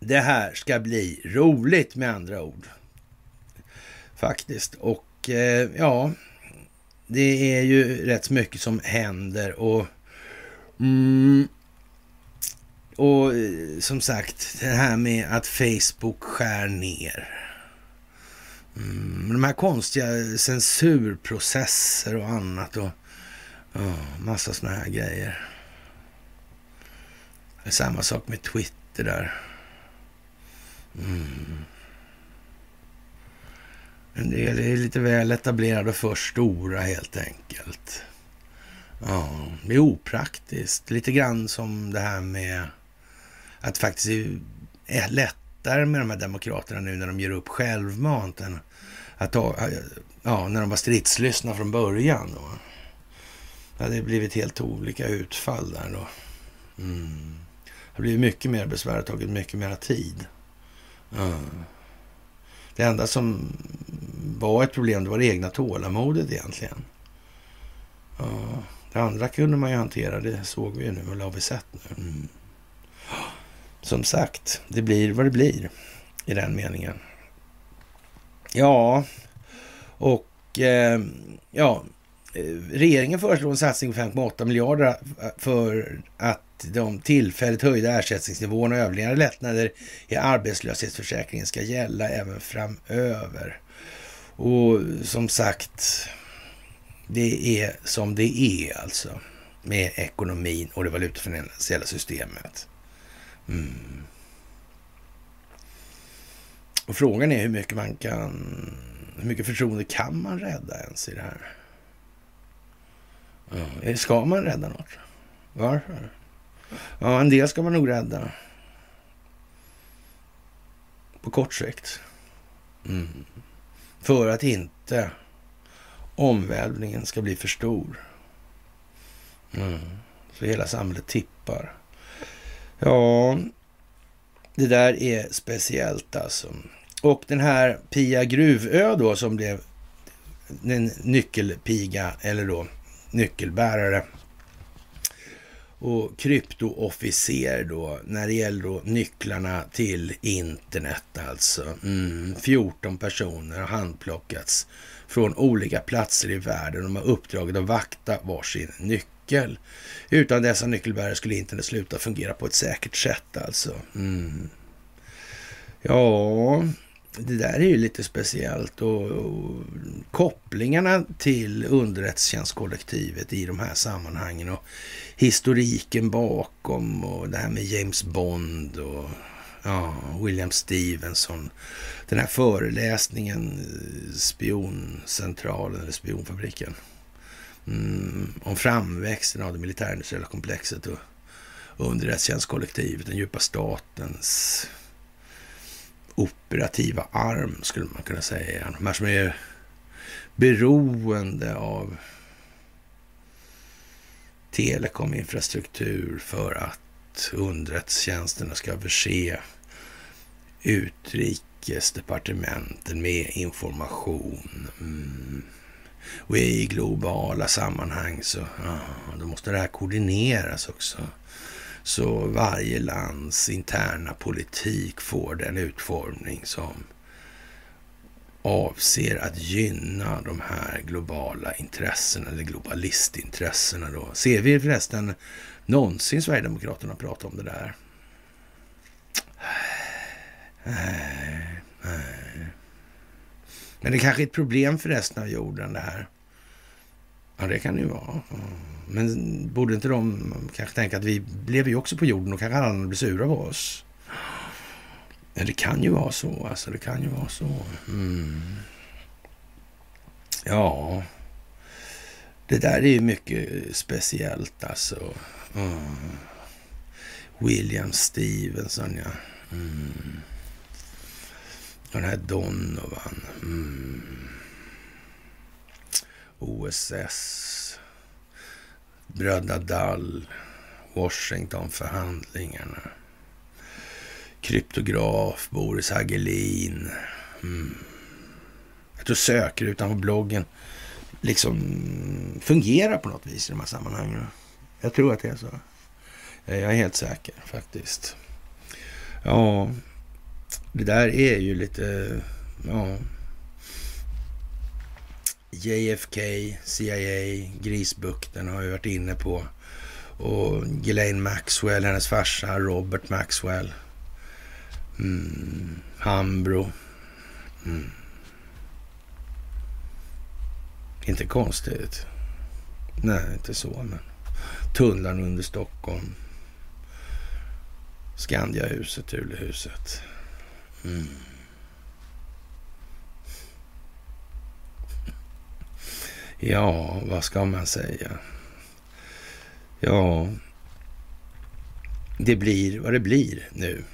Det här ska bli roligt med andra ord. Faktiskt. Och eh, ja, det är ju rätt mycket som händer och mm, och eh, som sagt, det här med att Facebook skär ner. Mm, de här konstiga censurprocesser och annat och oh, massa såna här grejer. Samma sak med Twitter där. Mm. En del är lite väl etablerade och för stora helt enkelt. Ja, det är opraktiskt. Lite grann som det här med att faktiskt är lättare med de här demokraterna nu när de ger upp självmant än att ta, ja, när de var stridslystna från början. Då. Det hade blivit helt olika utfall där då. Mm. Det har blivit mycket mer besvär och tagit mycket mer tid. Mm. Det enda som var ett problem, det var det egna tålamodet egentligen. Ja, det andra kunde man ju hantera, det såg vi ju nu, eller har vi sett nu. Mm. Som sagt, det blir vad det blir i den meningen. Ja, och eh, ja, Eh, regeringen föreslår en satsning på 5,8 miljarder för att de tillfälligt höjda ersättningsnivåerna och övriga lättnader i arbetslöshetsförsäkringen ska gälla även framöver. Och som sagt, Det är som det är alltså med ekonomin och det valutafinansiella systemet. Mm. Och frågan är hur mycket man kan, hur mycket förtroende kan man rädda ens i det här? Ja, ska man rädda något? Varför? Ja, en del ska man nog rädda. På kort sikt. Mm. För att inte omvälvningen ska bli för stor. Mm. Så hela samhället tippar. Ja, det där är speciellt alltså. Och den här Pia Gruvö då som blev en nyckelpiga eller då nyckelbärare och kryptoofficer då när det gäller då nycklarna till internet alltså. Mm, 14 personer har handplockats från olika platser i världen. De har uppdraget att vakta varsin nyckel. Utan dessa nyckelbärare skulle internet sluta fungera på ett säkert sätt alltså. Mm. Ja, det där är ju lite speciellt och, och kopplingarna till underrättelsetjänstkollektivet i de här sammanhangen och historiken bakom och det här med James Bond och ja, William Stevenson. Den här föreläsningen, eh, spioncentralen eller spionfabriken. Mm, om framväxten av det militärindustriella komplexet och underrättelsetjänstkollektivet, den djupa statens operativa arm skulle man kunna säga. De här som är beroende av telekominfrastruktur för att underrättelsetjänsterna ska förse utrikesdepartementen med information. Mm. Och i globala sammanhang så ja, då måste det här koordineras också. Så varje lands interna politik får den utformning som avser att gynna de här globala intressena eller globalistintressena då. Ser vi förresten någonsin Sverigedemokraterna prata om det där? Nej, nej. Men det kanske är ett problem för resten av jorden det här. Ja, det kan det ju vara. Mm. Men borde inte de kanske tänka att vi lever ju också på jorden och kanske alla blir sura på oss? Ja, det kan ju vara så. Alltså, det kan ju vara så. Mm. Ja, det där är ju mycket speciellt alltså. Mm. William Stevenson, ja. Mm. Och den här Donovan. Mm. OSS. Bröderna Dall. Washingtonförhandlingarna. Kryptograf, Boris Hagelin. Mm. Jag tror sökrutan på bloggen liksom fungerar på något vis i de här sammanhangen. Jag tror att det är så. Jag är helt säker faktiskt. Ja, det där är ju lite... Ja. JFK, CIA, Grisbukten har vi varit inne på. Och Ghislaine Maxwell, hennes farsa Robert Maxwell. Mm, Hambro. Mm. Inte konstigt. Nej, inte så, men tunnlarna under Stockholm. Skandiahuset, Ulehuset. Mm. Ja, vad ska man säga? Ja, det blir vad det blir nu.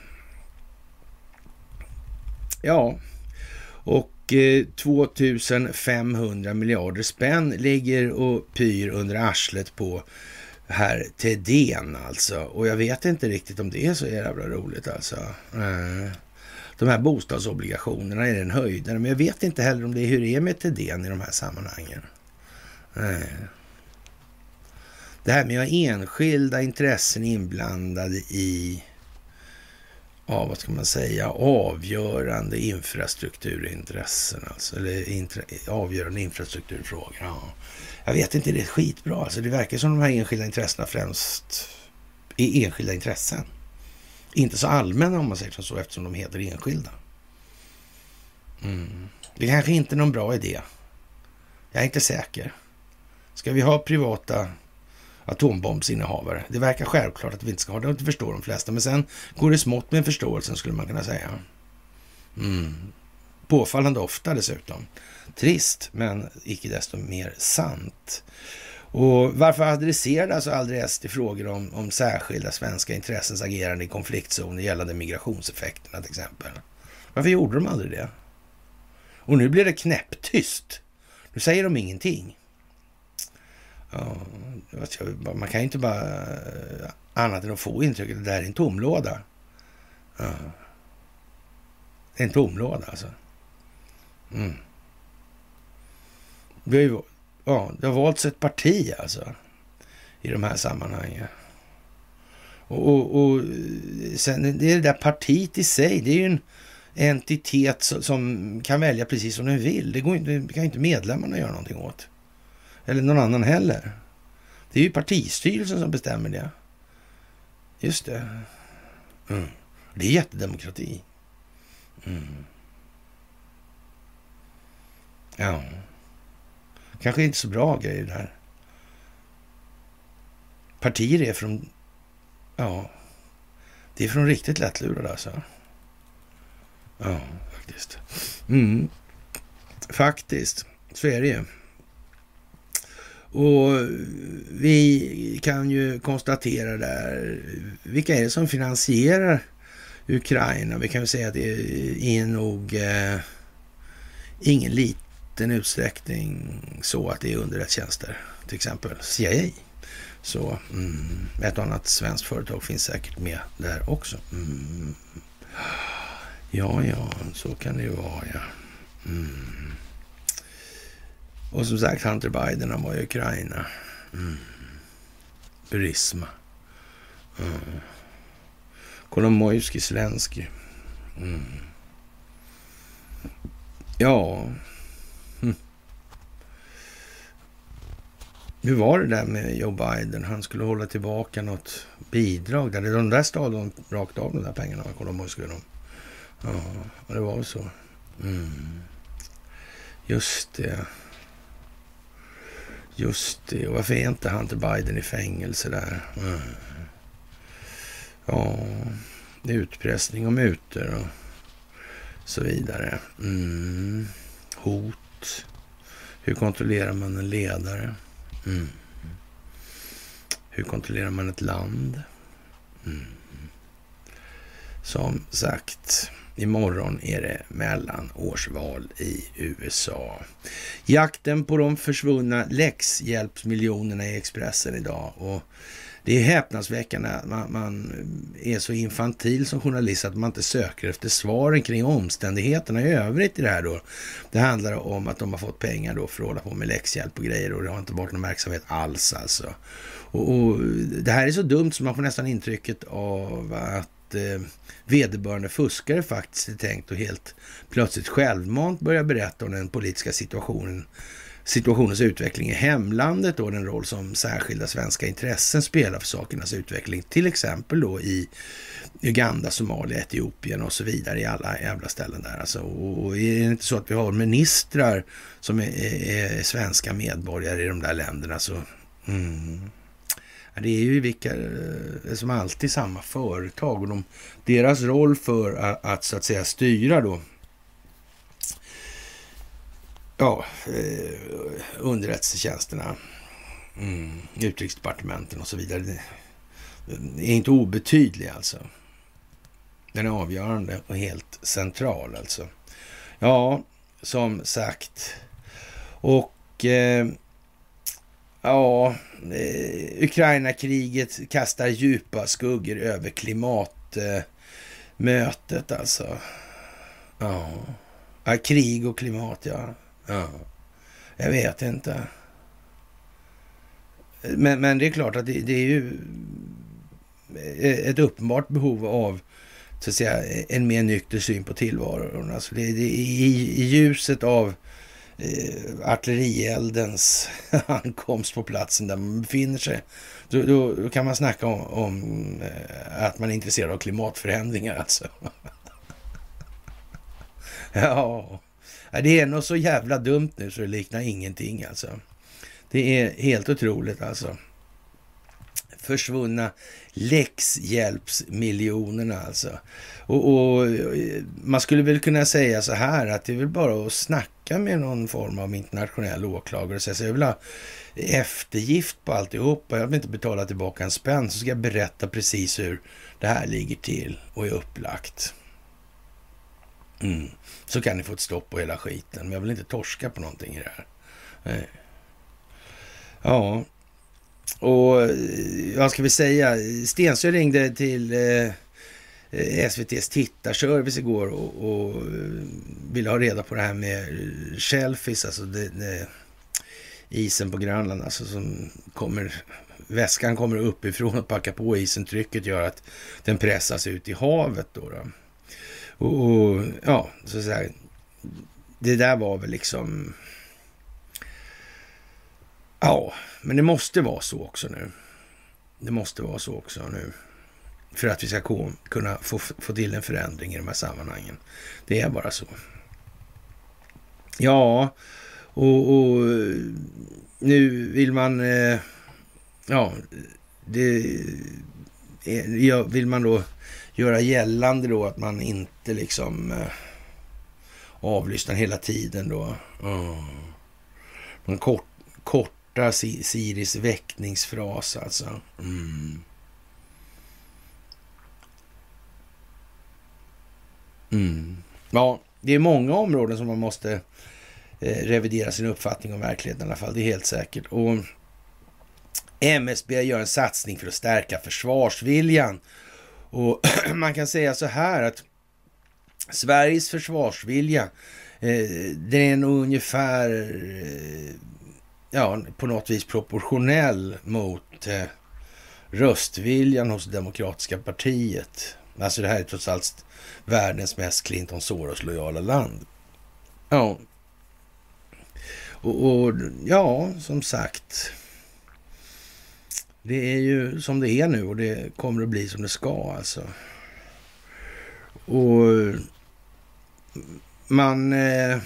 Ja, och eh, 2500 miljarder spänn ligger och pyr under arslet på herr Thedéen alltså. Och jag vet inte riktigt om det är så jävla roligt alltså. Eh, de här bostadsobligationerna är en höjdare, men jag vet inte heller om det är hur det är med Thedéen i de här sammanhangen. Nej. Det här med att ha enskilda intressen inblandade i ja, vad ska man säga, avgörande infrastrukturintressen, alltså, eller intra, avgörande infrastrukturfrågor. Ja. Jag vet inte, det är skitbra. Alltså, det verkar som de här enskilda intressena främst är enskilda intressen. Inte så allmänna om man säger så, eftersom de heter enskilda. Mm. Det kanske inte är någon bra idé. Jag är inte säker. Ska vi ha privata atombombsinnehavare? Det verkar självklart att vi inte ska ha det, det förstår de flesta. Men sen går det smått med förståelsen skulle man kunna säga. Mm. Påfallande ofta dessutom. Trist, men icke desto mer sant. Och varför adresserade alltså aldrig SD frågor om, om särskilda svenska intressens agerande i konfliktzoner gällande migrationseffekterna till exempel? Varför gjorde de aldrig det? Och nu blir det knäpptyst. Nu säger de ingenting. Ja, alltså, man kan ju inte bara eh, annat än att få intrycket att det här är en tomlåda. Ja. Det är en tomlåda alltså. Mm. Det, har ju, ja, det har valts ett parti alltså i de här sammanhangen. Och, och, och eh, sen det, det där partiet i sig, det är ju en entitet som kan välja precis som den vill. Det, går inte, det kan inte medlemmarna göra någonting åt. Eller någon annan heller. Det är ju partistyrelsen som bestämmer det. Just det. Mm. Det är jättedemokrati. Mm. Ja. Kanske inte så bra grejer där. Partier är från... Ja. Det är från riktigt lättlurade alltså. Ja, faktiskt. Mm. Faktiskt. Så är det ju. Och vi kan ju konstatera där, vilka är det som finansierar Ukraina? Vi kan ju säga att det är nog eh, ingen liten utsträckning så att det är underrättelsetjänster, till exempel CIA. Så mm, ett och annat svenskt företag finns säkert med där också. Mm. Ja, ja, så kan det ju vara, ja. Mm. Och som sagt, Hunter Biden, han var i Ukraina. Mm. Burisma. Mm. Kolomojski Zelensky. Mm. Ja. Hm. Hur var det där med Joe Biden? Han skulle hålla tillbaka något bidrag. Där. De där stal de rakt av de där pengarna, Kolomojski. De. Ja, det var så. Mm. Just det. Just det. Och varför är inte Hunter Biden i fängelse där? Mm. Ja, utpressning och mutor och så vidare. Mm. Hot. Hur kontrollerar man en ledare? Mm. Hur kontrollerar man ett land? Mm. Som sagt, Imorgon är det mellanårsval i USA. Jakten på de försvunna läxhjälpsmiljonerna i Expressen idag. Och det är häpnadsväckande att man, man, är så infantil som journalist att man inte söker efter svaren kring omständigheterna i övrigt i det här då. Det handlar om att de har fått pengar då för att hålla på med läxhjälp och grejer och det har inte varit någon verksamhet alls alltså. Och, och det här är så dumt så man får nästan intrycket av att eh, vederbörande fuskare faktiskt är tänkt att helt plötsligt självmant börja berätta om den politiska situationen situationens utveckling i hemlandet och den roll som särskilda svenska intressen spelar för sakernas utveckling. Till exempel då i Uganda, Somalia, Etiopien och så vidare i alla jävla ställen där. Alltså, och är det inte så att vi har ministrar som är, är, är svenska medborgare i de där länderna så mm, det är ju vilka, eh, som alltid samma företag och de, deras roll för att, att, så att säga styra då ja, eh, underrättelsetjänsterna, mm, utrikesdepartementen och så vidare. Det är inte obetydlig alltså. Den är avgörande och helt central alltså. Ja, som sagt. Och eh, Ja, eh, Ukraina-kriget kastar djupa skuggor över klimatmötet eh, alltså. Ja. ja, krig och klimat, ja. ja. Jag vet inte. Men, men det är klart att det, det är ju eh, ett uppenbart behov av så att säga, en mer nykter syn på tillvaron. Alltså det, det, i, I ljuset av Eh, artillerieldens ankomst på platsen där man befinner sig. Då, då, då kan man snacka om, om eh, att man är intresserad av klimatförändringar alltså. ja, det är nog så jävla dumt nu så det liknar ingenting alltså. Det är helt otroligt alltså. Försvunna läxhjälpsmiljonerna alltså. Och, och, eh, man skulle väl kunna säga så här att det är väl bara att snacka med någon form av internationell åklagare och säga så jag vill ha eftergift på alltihopa. Jag vill inte betala tillbaka en spänn så ska jag berätta precis hur det här ligger till och är upplagt. Mm. Så kan ni få ett stopp på hela skiten. Men jag vill inte torska på någonting i det här. Nej. Ja, och eh, vad ska vi säga? Stensö ringde till eh, Eh, SVTs tittarservice igår och, och, eh, ville ha reda på det här med eh, shellfish, alltså det, det, isen på Grönland, alltså som kommer, väskan kommer uppifrån och packar på isen. Trycket gör att den pressas ut i havet då. då. Och, och, ja, så att säga, det där var väl liksom... Ja, men det måste vara så också nu. Det måste vara så också nu. För att vi ska kunna få, få till en förändring i de här sammanhangen. Det är bara så. Ja, och, och nu vill man... Eh, ja, det... Ja, vill man då göra gällande då att man inte liksom eh, avlyssnar hela tiden då. Mm. Man kort, kortar Siris väckningsfras alltså. Mm. Mm. Ja, det är många områden som man måste eh, revidera sin uppfattning om verkligheten i alla fall. Det är helt säkert. Och MSB gör en satsning för att stärka försvarsviljan och man kan säga så här att Sveriges försvarsvilja, eh, den är nog ungefär eh, ja, på något vis proportionell mot eh, röstviljan hos Demokratiska partiet. Alltså det här är trots allt världens mest Clinton Soros-lojala land. Ja. Och, och, ja, som sagt. Det är ju som det är nu och det kommer att bli som det ska alltså. Och man, eh,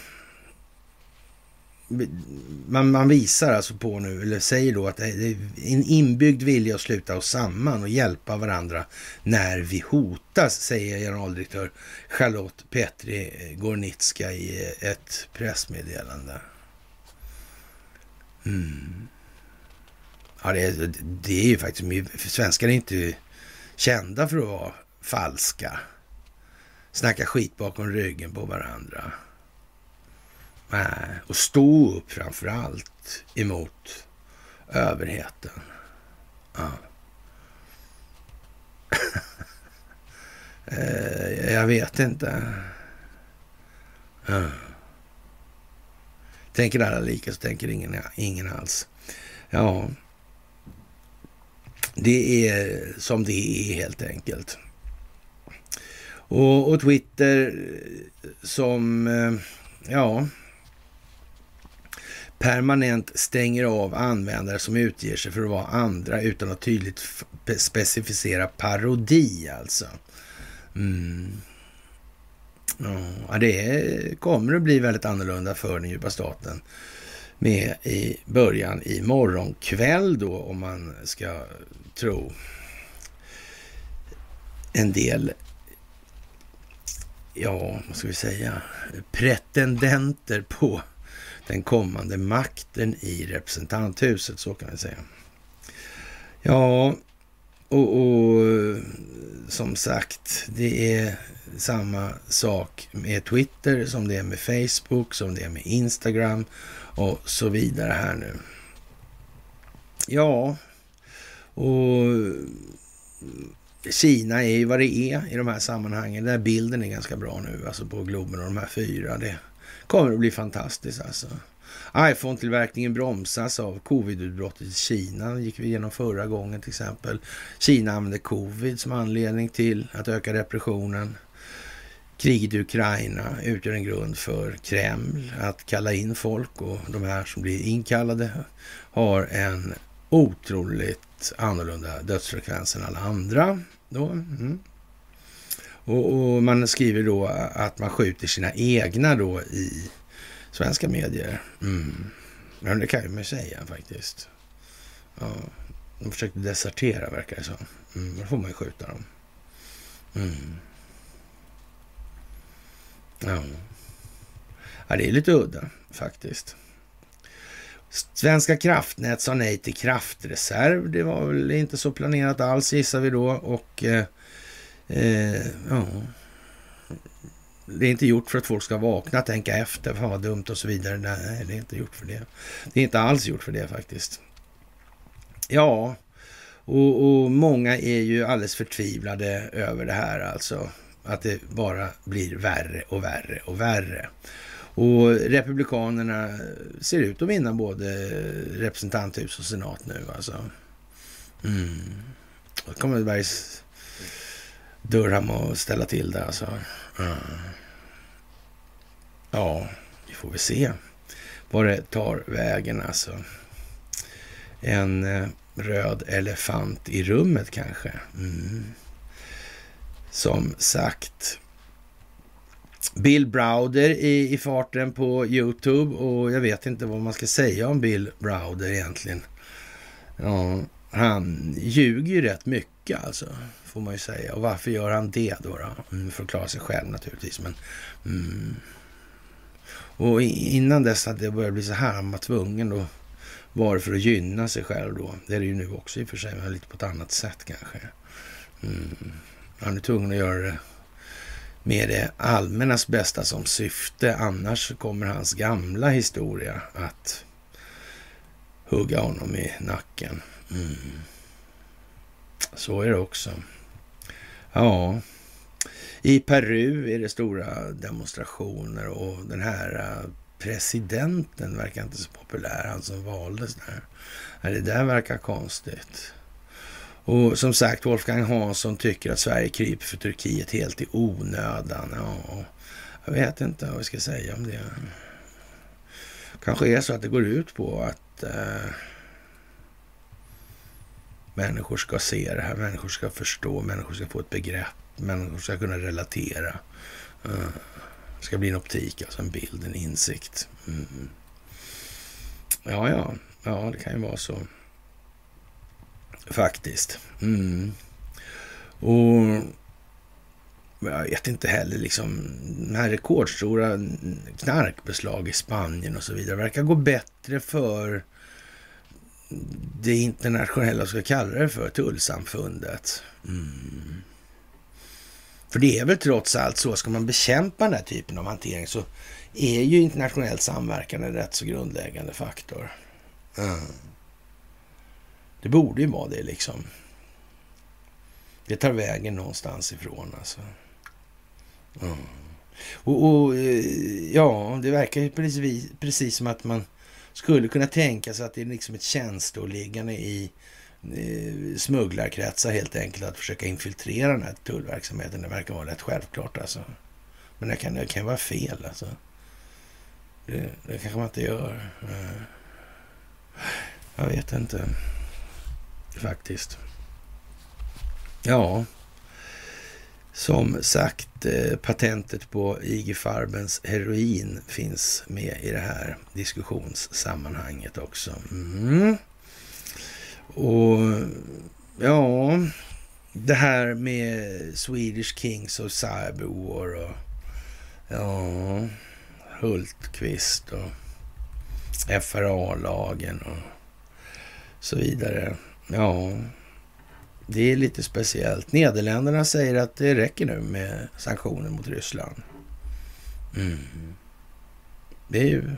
man, man visar alltså på nu, eller säger då att det är en inbyggd vilja att sluta oss samman och hjälpa varandra när vi hotas, säger generaldirektör Charlotte Petri Gornitska i ett pressmeddelande. Mm. Ja, det, är, det är ju faktiskt... Svenskar är inte kända för att vara falska. Snacka skit bakom ryggen på varandra. Nej, och stå upp framför allt emot överheten. Ja. Eh, jag vet inte. Ja. Tänker alla lika så tänker ingen, ingen alls. Ja, det är som det är helt enkelt. Och, och Twitter som, eh, ja, permanent stänger av användare som utger sig för att vara andra utan att tydligt specificera parodi alltså. Mm. Ja, det kommer att bli väldigt annorlunda för den djupa staten med i början i morgon kväll då om man ska tro en del, ja, vad ska vi säga, pretendenter på den kommande makten i representanthuset, så kan vi säga. Ja, och, och som sagt, det är samma sak med Twitter som det är med Facebook, som det är med Instagram och så vidare här nu. Ja, och Kina är ju vad det är i de här sammanhangen. Den här bilden är ganska bra nu, alltså på Globen och de här fyra. Det kommer att bli fantastiskt alltså. iPhone-tillverkningen bromsas av covid-utbrottet i Kina. Det gick vi igenom förra gången till exempel. Kina använder covid som anledning till att öka repressionen. Kriget i Ukraina utgör en grund för Kreml att kalla in folk och de här som blir inkallade har en otroligt annorlunda dödsfrekvens än alla andra. Då. Mm. Och, och, man skriver då att man skjuter sina egna då i svenska medier. Mm. Ja, det kan man säga faktiskt. Ja, de försökte desertera verkar det som. Mm, då får man ju skjuta dem. Mm. Ja. ja, det är lite udda faktiskt. Svenska kraftnät sa nej till kraftreserv. Det var väl inte så planerat alls gissar vi då. Och eh, eh, ja, det är inte gjort för att folk ska vakna, tänka efter, fan vad dumt och så vidare. Nej, det är inte gjort för det. Det är inte alls gjort för det faktiskt. Ja, och, och många är ju alldeles förtvivlade över det här alltså. Att det bara blir värre och värre och värre. Och Republikanerna ser ut att vinna både representanthus och senat nu alltså. Mm. Då kommer Bergs Durham att ställa till det alltså. Mm. Ja, vi får väl se vad det tar vägen alltså. En eh, röd elefant i rummet kanske. Mm. Som sagt, Bill Browder i, i farten på Youtube och jag vet inte vad man ska säga om Bill Browder egentligen. Ja, han ljuger ju rätt mycket alltså, får man ju säga. Och varför gör han det då? då? Mm, för att klara sig själv naturligtvis. Men, mm. Och innan dess att det började bli så här, han var tvungen då var för att gynna sig själv då. Det är det ju nu också i och för sig, men lite på ett annat sätt kanske. Mm. Han är tvungen att göra det med det allmännas bästa som syfte. Annars kommer hans gamla historia att hugga honom i nacken. Mm. Så är det också. Ja, i Peru är det stora demonstrationer och den här äh, presidenten verkar inte så populär, han som valdes där. Det där verkar konstigt. Och som sagt, Wolfgang Hansson tycker att Sverige kryper för Turkiet helt i onödan. Ja, jag vet inte vad vi ska säga om det. Kanske är så att det går ut på att eh, människor ska se det här, människor ska förstå, människor ska få ett begrepp, människor ska kunna relatera. Uh, det ska bli en optik, alltså en bild, en insikt. Mm. Ja, ja, ja, det kan ju vara så. Faktiskt. Mm. Och jag vet inte heller, liksom, de här rekordstora knarkbeslag i Spanien och så vidare verkar gå bättre för det internationella, ska kalla det för, tullsamfundet. Mm. För det är väl trots allt så, ska man bekämpa den här typen av hantering så är ju internationellt samverkan en rätt så grundläggande faktor. Mm. Det borde ju vara det liksom. Det tar vägen någonstans ifrån alltså. Mm. Och, och, eh, ja, det verkar ju precis, precis som att man skulle kunna tänka sig att det är liksom ett tjänsteåliggande i eh, smugglarkretsar helt enkelt att försöka infiltrera den här tullverksamheten. Det verkar vara rätt självklart alltså. Men det kan, det kan vara fel alltså. Det, det kanske man inte gör. Eh, jag vet inte faktiskt. Ja, som sagt, eh, patentet på IG Farbens heroin finns med i det här diskussionssammanhanget också. Mm. Och ja, det här med Swedish Kings of Cyberwar och ja, Hultqvist och FRA-lagen och så vidare. Ja, det är lite speciellt. Nederländerna säger att det räcker nu med sanktioner mot Ryssland. Mm. Det är ju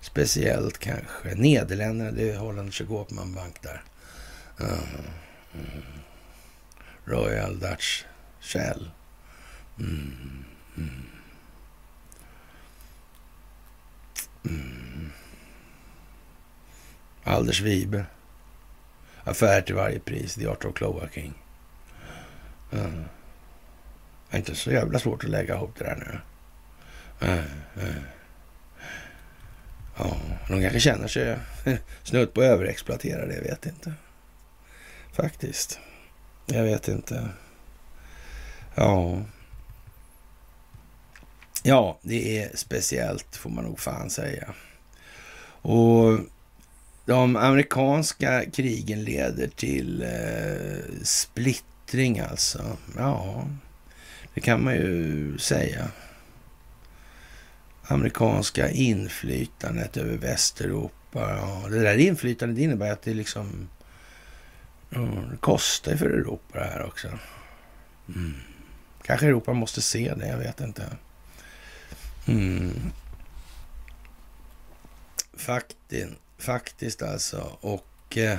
speciellt kanske. Nederländerna, det är Hollanders Bank där. Mm. Royal Dutch Shell. Mm. Mm. Mm. Alders Wibe. Affär till varje pris. The Art of Cloaking. Mm. Det är inte så jävla svårt att lägga ihop det där nu. Mm. Mm. Ja, de kanske känner sig snudd på överexploaterade, jag vet inte. Faktiskt. Jag vet inte. Ja. Ja, det är speciellt får man nog fan säga. Och de amerikanska krigen leder till eh, splittring alltså. Ja, det kan man ju säga. Amerikanska inflytandet över Västeuropa. Ja, det där inflytandet innebär att det liksom ja, det kostar för Europa det här också. Mm. Kanske Europa måste se det, jag vet inte. Mm. Faktin, faktiskt alltså. Och eh,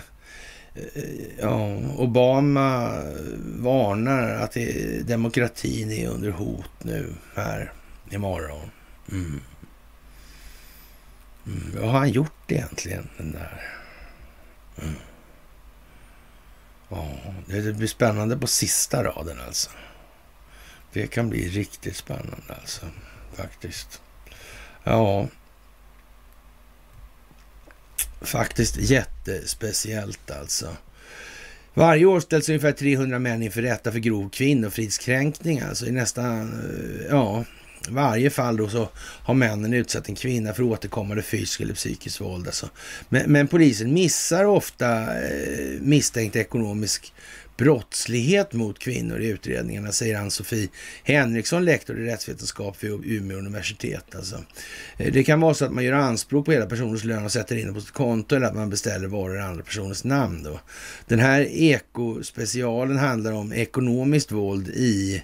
eh, ja, Obama varnar att det, demokratin är under hot nu här imorgon. Mm. Mm. Vad har han gjort egentligen, den där? Mm. Ja, det blir spännande på sista raden alltså. Det kan bli riktigt spännande alltså, faktiskt. Ja, faktiskt jättespeciellt alltså. Varje år ställs ungefär 300 män inför rätta för grov kvinnofridskränkning. Alltså i nästan, eh, ja, varje fall då så har männen utsatt en kvinna för återkommande fysisk eller psykisk våld. Alltså. Men, men polisen missar ofta eh, misstänkt ekonomisk brottslighet mot kvinnor i utredningarna, säger Ann-Sofie Henriksson, lektor i rättsvetenskap vid Umeå universitet. Alltså. Eh, det kan vara så att man gör anspråk på hela personens lön och sätter in det på sitt konto eller att man beställer varor i andra personens namn. Då. Den här ekospecialen handlar om ekonomiskt våld i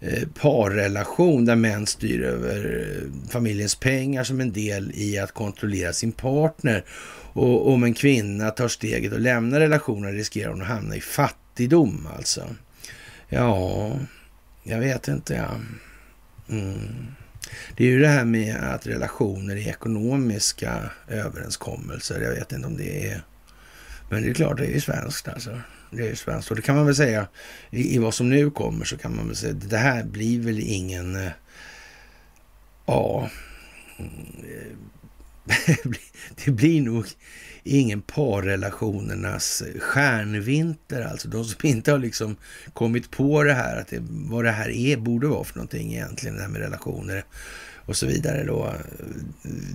eh, parrelation där män styr över eh, familjens pengar som en del i att kontrollera sin partner. Och om en kvinna tar steget och lämnar relationen riskerar hon att hamna i fattigdom fattigdom alltså. Ja, jag vet inte. Ja. Mm. Det är ju det här med att relationer är ekonomiska överenskommelser. Jag vet inte om det är... Men det är klart, det är ju svenskt alltså. Det är svenskt. Och det kan man väl säga, i, i vad som nu kommer så kan man väl säga, det här blir väl ingen... Eh, ja... Mm, det blir nog ingen parrelationernas stjärnvinter. Alltså de som inte har liksom kommit på det här, att det, vad det här är, borde vara för någonting egentligen, det här med relationer och så vidare då.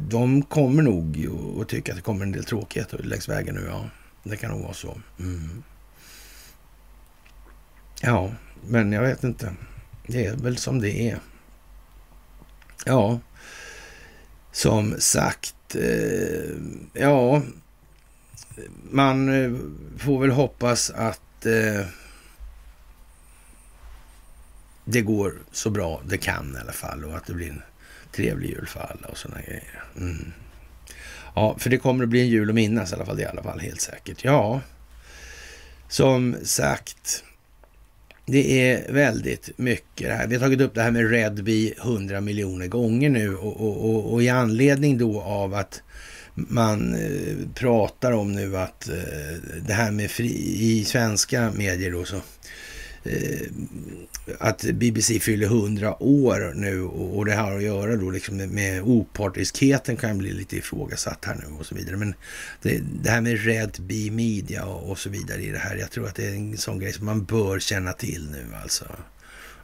De kommer nog att tycka att det kommer en del tråkigheter längs vägen nu, ja. Det kan nog vara så. Mm. Ja, men jag vet inte. Det är väl som det är. Ja, som sagt. Eh, ja, man eh, får väl hoppas att eh, det går så bra det kan i alla fall och att det blir en trevlig jul för alla och sådana grejer. Mm. Ja, för det kommer att bli en jul att minnas i alla fall, det är i alla fall helt säkert. Ja, som sagt, det är väldigt mycket det här. Vi har tagit upp det här med Redby hundra miljoner gånger nu och, och, och, och i anledning då av att man eh, pratar om nu att eh, det här med fri, i svenska medier då så eh, att BBC fyller 100 år nu och, det har att göra då liksom med, opartiskheten kan bli lite ifrågasatt här nu och så vidare. Men det, det här med Red B Media och, och, så vidare i det här, jag tror att det är en sån grej som man bör känna till nu alltså.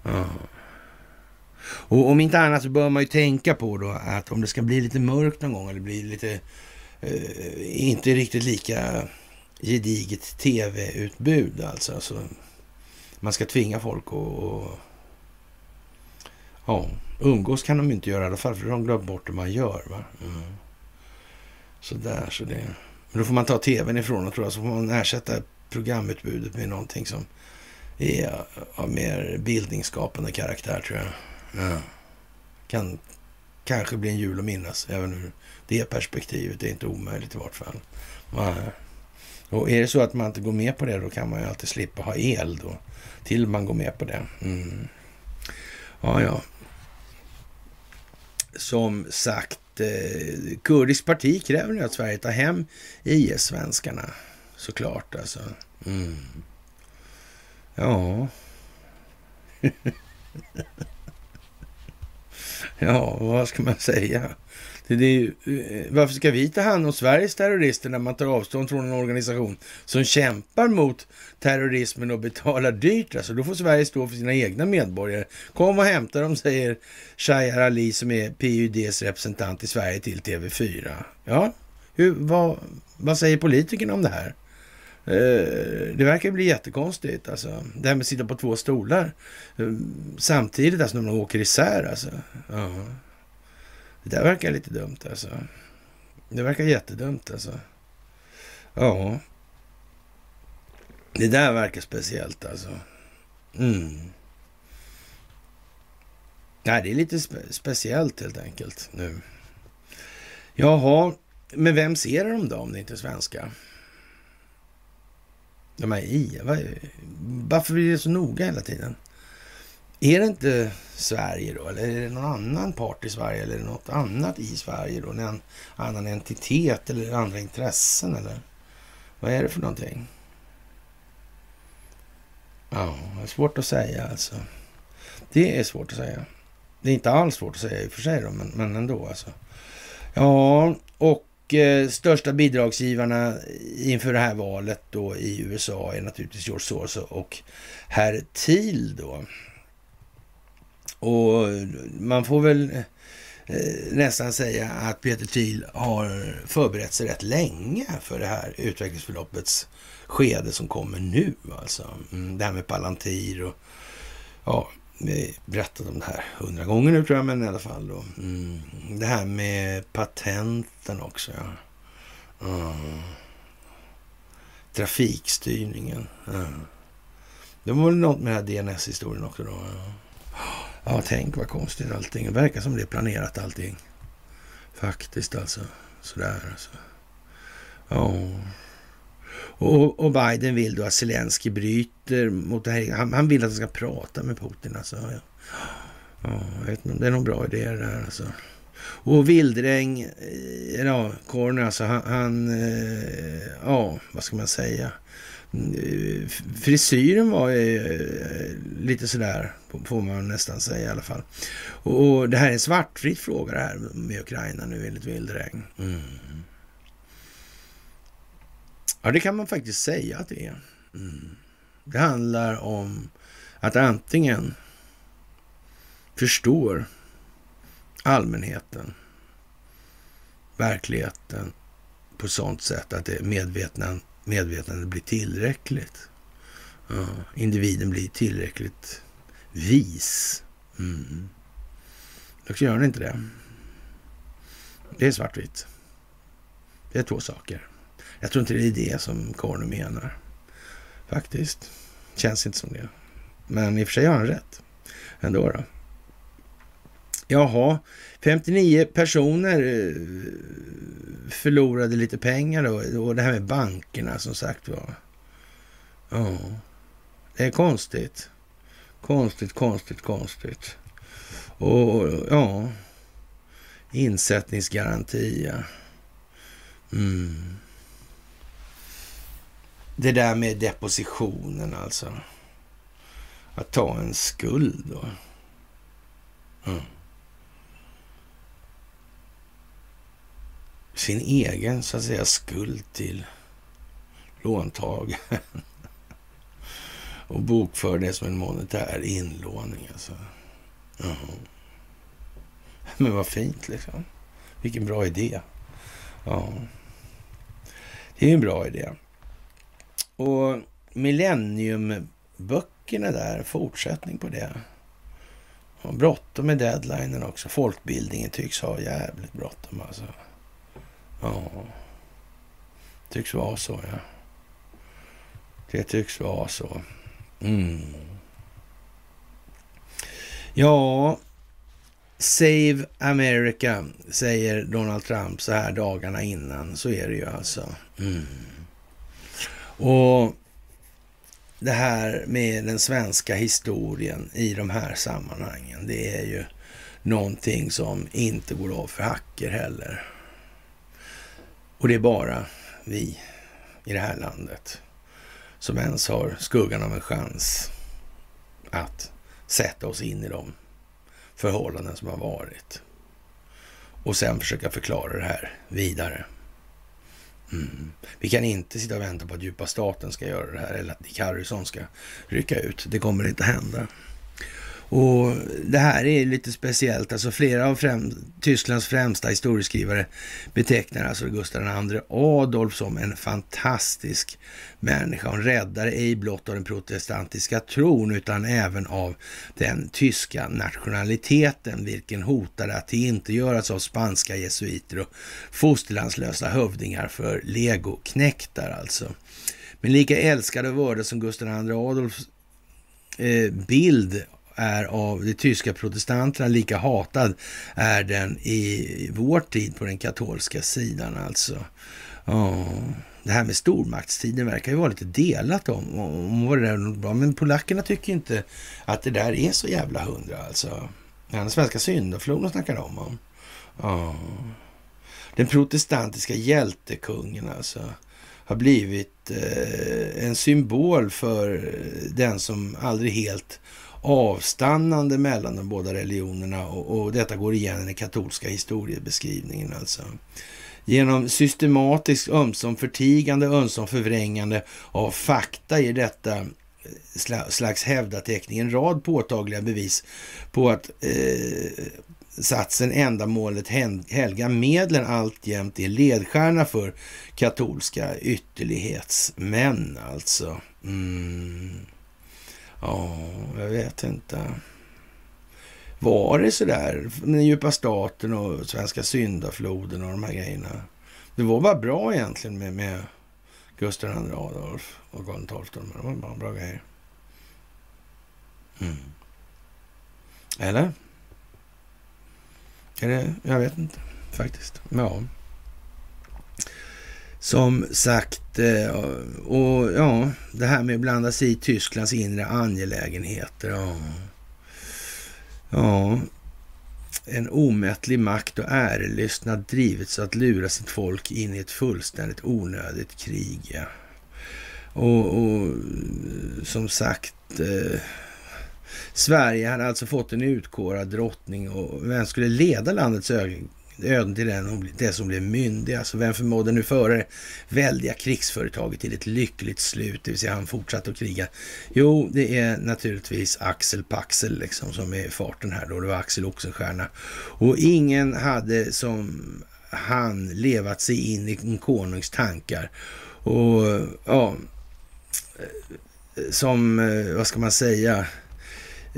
Uh. Och om inte annat så bör man ju tänka på då att om det ska bli lite mörkt någon gång eller bli lite eh, inte riktigt lika gediget tv-utbud alltså. alltså. Man ska tvinga folk att och, ja, umgås kan de inte göra i alla fall för de glömt bort hur man gör. Va? Mm. Så där, så det. Men då får man ta tvn ifrån och tror jag, så får man ersätta programutbudet med någonting som är av mer bildningsskapande karaktär tror jag. Ja. Kan kanske bli en jul att minnas även ur det perspektivet. Det är inte omöjligt i vart fall. Ja. Och är det så att man inte går med på det då kan man ju alltid slippa ha el då. Till man går med på det. Mm. Ja, ja. Som sagt, eh, kurdiskt parti kräver nu att Sverige tar hem IS-svenskarna. Såklart alltså. Mm. Ja. ja, vad ska man säga? Det är ju, eh, varför ska vi ta hand om Sveriges terrorister när man tar avstånd från en organisation som kämpar mot terrorismen och betalar dyrt? Alltså, då får Sverige stå för sina egna medborgare. Kom och hämta dem, säger Shahar Ali som är PUDs representant i Sverige till TV4. Ja, Hur, vad, vad säger politikerna om det här? Eh, det verkar bli jättekonstigt. Alltså. Det här med att sitta på två stolar eh, samtidigt alltså, när de åker isär. Alltså. Ja. Det där verkar lite dumt alltså. Det verkar jättedumt alltså. Ja. Det där verkar speciellt alltså. Mm. Nej, det är lite spe speciellt helt enkelt nu. Jaha, men vem ser de då om det inte är svenska? De här i, varför blir det så noga hela tiden? Är det inte Sverige då? Eller är det någon annan part i Sverige? Eller något annat i Sverige då? En annan entitet eller andra intressen? Eller vad är det för någonting? Ja, det är svårt att säga alltså. Det är svårt att säga. Det är inte alls svårt att säga i och för sig då, men, men ändå alltså. Ja, och Eh, största bidragsgivarna inför det här valet då i USA är naturligtvis George Soros och herr Thiel då. Och man får väl eh, nästan säga att Peter Thiel har förberett sig rätt länge för det här utvecklingsförloppets skede som kommer nu. Alltså. Mm, det här med Palantir och ja, Eh, berättat om det här hundra gånger nu tror jag, men i alla fall då. Mm. Det här med patenten också, ja. Mm. Trafikstyrningen. Mm. Det var väl något med den här DNS-historien också då. Ja. ja, tänk vad konstigt allting. Det verkar som det är planerat allting. Faktiskt alltså. Sådär alltså. Ja. Och, och, Biden vill då att Zelensky bryter mot det här. Han, han vill att han ska prata med Putin. Alltså. Ja, ja, jag vet inte, det är någon bra idé det där alltså. Och Vildräng, eh, ja, Corner, alltså han, han, eh, ja, vad ska man säga? Mm, eh, frisyren var ju lite sådär, får man nästan säga i alla fall. Och det här är en svartfritt fråga det här med Ukraina nu enligt Vildräng. Mm. Ja, det kan man faktiskt säga att det är. Mm. Det handlar om att antingen förstår allmänheten verkligheten på sånt sätt att det medvetna, medvetandet blir tillräckligt. Ja, individen blir tillräckligt vis. Mm. Då gör den inte det. Det är svartvitt. Det är två saker. Jag tror inte det är det som Corny menar. Faktiskt. Känns inte som det. Men i och för sig har han rätt. Ändå då. Jaha, 59 personer eh, förlorade lite pengar då. Och det här med bankerna som sagt var. Ja, det är konstigt. Konstigt, konstigt, konstigt. Och ja, insättningsgaranti. Ja. Mm. Det där med depositionen alltså. Att ta en skuld då. Mm. Sin egen, så att säga, skuld till låntagaren. Och bokför det som en monetär inlåning alltså. Mm. Men vad fint liksom. Vilken bra idé. Ja. Det är en bra idé. Och Millenniumböckerna där, fortsättning på det. Och bråttom med deadlinen också. Folkbildningen tycks ha jävligt bråttom alltså. Ja, tycks vara så ja. Det tycks vara så. Mm. Ja, Save America, säger Donald Trump så här dagarna innan. Så är det ju alltså. Mm. Och det här med den svenska historien i de här sammanhangen, det är ju någonting som inte går av för hacker heller. Och det är bara vi i det här landet som ens har skuggan av en chans att sätta oss in i de förhållanden som har varit. Och sen försöka förklara det här vidare. Mm. Vi kan inte sitta och vänta på att djupa staten ska göra det här eller att Dick Harrison ska rycka ut. Det kommer inte hända. Och det här är lite speciellt. Alltså flera av främ Tysklands främsta historieskrivare betecknar alltså Gustav II Adolf som en fantastisk människa. En räddare ej blott av den protestantiska tron utan även av den tyska nationaliteten, vilken hotade att inte göras av spanska jesuiter och fosterlandslösa hövdingar för legoknäktar alltså. Men lika älskad och vördad som Gustav II Adolfs eh, bild är av de tyska protestanterna, lika hatad är den i vår tid på den katolska sidan alltså. Oh. det här med stormaktstiden verkar ju vara lite delat om, om vad det där är bra. Men polackerna tycker inte att det där är så jävla hundra alltså. Den svenska syndafloden snackar de om. Oh. Den protestantiska hjältekungen alltså har blivit eh, en symbol för den som aldrig helt avstannande mellan de båda religionerna och, och detta går igen i den katolska historiebeskrivningen alltså. Genom systematiskt ömsom förtigande, ömsom förvrängande av fakta ger detta eh, slags hävdateckning en rad påtagliga bevis på att eh, satsen ändamålet helga medlen alltjämt är ledstjärna för katolska ytterlighetsmän alltså. Mm. Ja, jag vet inte. Var det sådär med den djupa staten och svenska syndafloden och de här grejerna? Det var bara bra egentligen med, med Gustav II Adolf och Karl XII. Det var bara bra grejer. Mm. Eller? Är det? Jag vet inte faktiskt. Ja. Som sagt, eh, och ja, det här med att blanda sig i Tysklands inre angelägenheter. Ja. ja. En omättlig makt och ärelystnad drivits att lura sitt folk in i ett fullständigt onödigt krig. Ja. Och, och, som sagt, eh, Sverige hade alltså fått en utkårad drottning och vem skulle leda landets öden till den, det som blev myndig. Alltså vem förmådde nu föra det väldiga krigsföretaget till ett lyckligt slut, det vill säga han fortsatte att kriga. Jo, det är naturligtvis Axel Paxel liksom som är farten här då. Det var Axel Oxenstierna. Och ingen hade som han levat sig in i en konungs tankar. Och ja, eh, som, eh, vad ska man säga,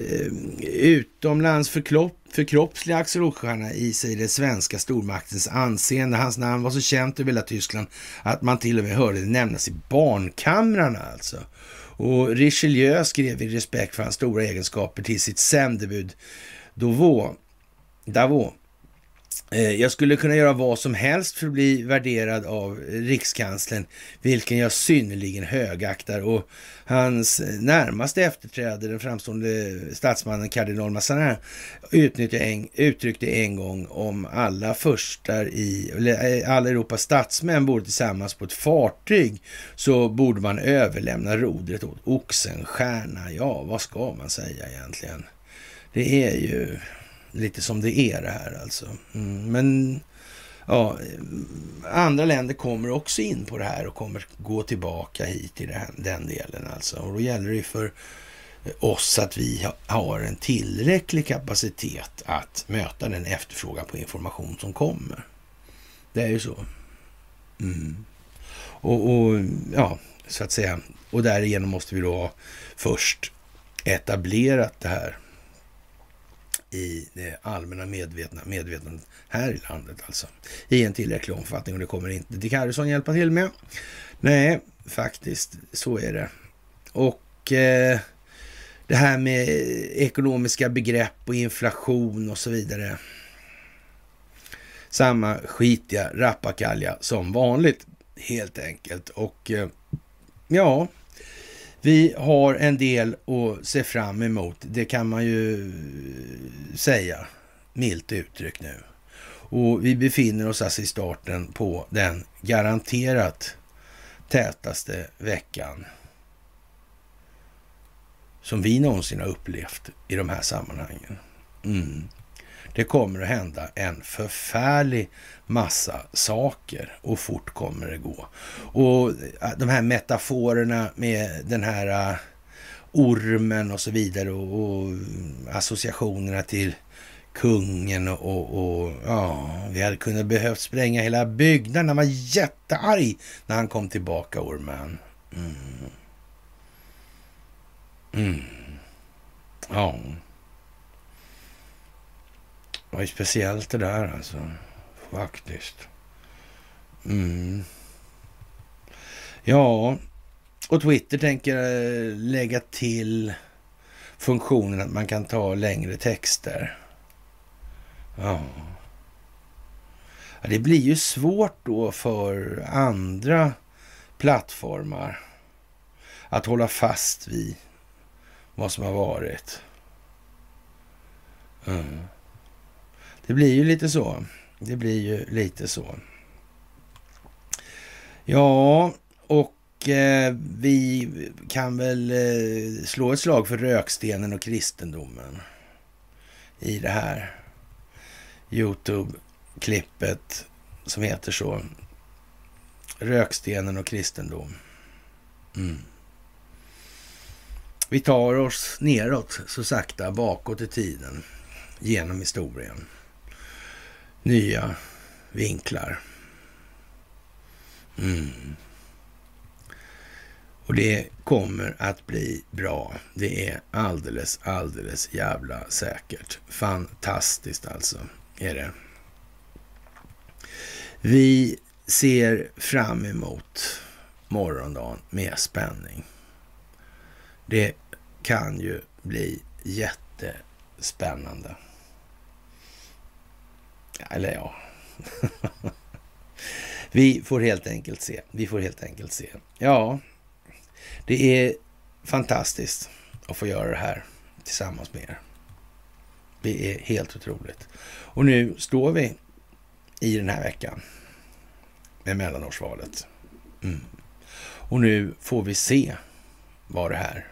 Eh, utomlands förklopp förkroppsliga Axel Oxenstierna i sig den svenska stormaktens anseende. Hans namn var så känt över hela Tyskland att man till och med hörde det nämnas i barnkamrarna alltså. Och Richelieu skrev i respekt för hans stora egenskaper till sitt sändebud Davos, Davos Eh, jag skulle kunna göra vad som helst för att bli värderad av rikskanslern, vilken jag synnerligen högaktar. Och hans närmaste efterträdare, den framstående statsmannen kardinal Mazarin, uttryckte en gång om alla förstar i, eh, alla Europas statsmän borde tillsammans på ett fartyg, så borde man överlämna rodret åt Oxenstierna. Ja, vad ska man säga egentligen? Det är ju lite som det är det här alltså. Mm, men ja, andra länder kommer också in på det här och kommer gå tillbaka hit i den, den delen alltså. Och då gäller det för oss att vi har en tillräcklig kapacitet att möta den efterfrågan på information som kommer. Det är ju så. Mm. Och, och, ja, så att säga. Och därigenom måste vi då ha först etablerat det här i det allmänna medvetna, medvetandet här i landet alltså. I en tillräcklig omfattning och det kommer inte Dick Harrison hjälpa till med. Nej, faktiskt så är det. Och eh, det här med ekonomiska begrepp och inflation och så vidare. Samma skitiga rappakalja som vanligt helt enkelt. Och eh, ja, vi har en del att se fram emot, det kan man ju säga, milt uttryckt nu. Och vi befinner oss alltså i starten på den garanterat tätaste veckan som vi någonsin har upplevt i de här sammanhangen. Mm. Det kommer att hända en förfärlig massa saker och fort kommer det gå. Och äh, de här metaforerna med den här äh, ormen och så vidare och, och associationerna till kungen och, och, och, ja, vi hade kunnat behövt spränga hela byggnaden. Han var jättearg när han kom tillbaka, ormen. Mm. Mm. Ja. Det var ju speciellt det där alltså. Faktiskt. Mm. Ja, och Twitter tänker eh, lägga till funktionen att man kan ta längre texter. Ja. ja. Det blir ju svårt då för andra plattformar att hålla fast vid vad som har varit. Mm. Det blir ju lite så. Det blir ju lite så. Ja, och eh, vi kan väl eh, slå ett slag för rökstenen och kristendomen i det här Youtube-klippet som heter så. Rökstenen och kristendom. Mm. Vi tar oss neråt så sakta bakåt i tiden genom historien. Nya vinklar. Mm. Och det kommer att bli bra. Det är alldeles, alldeles jävla säkert. Fantastiskt alltså, är det. Vi ser fram emot morgondagen med spänning. Det kan ju bli jättespännande. Eller ja. Vi får helt enkelt se. Vi får helt enkelt se. Ja, det är fantastiskt att få göra det här tillsammans med er. Det är helt otroligt. Och nu står vi i den här veckan med mellanårsvalet. Mm. Och nu får vi se vad det här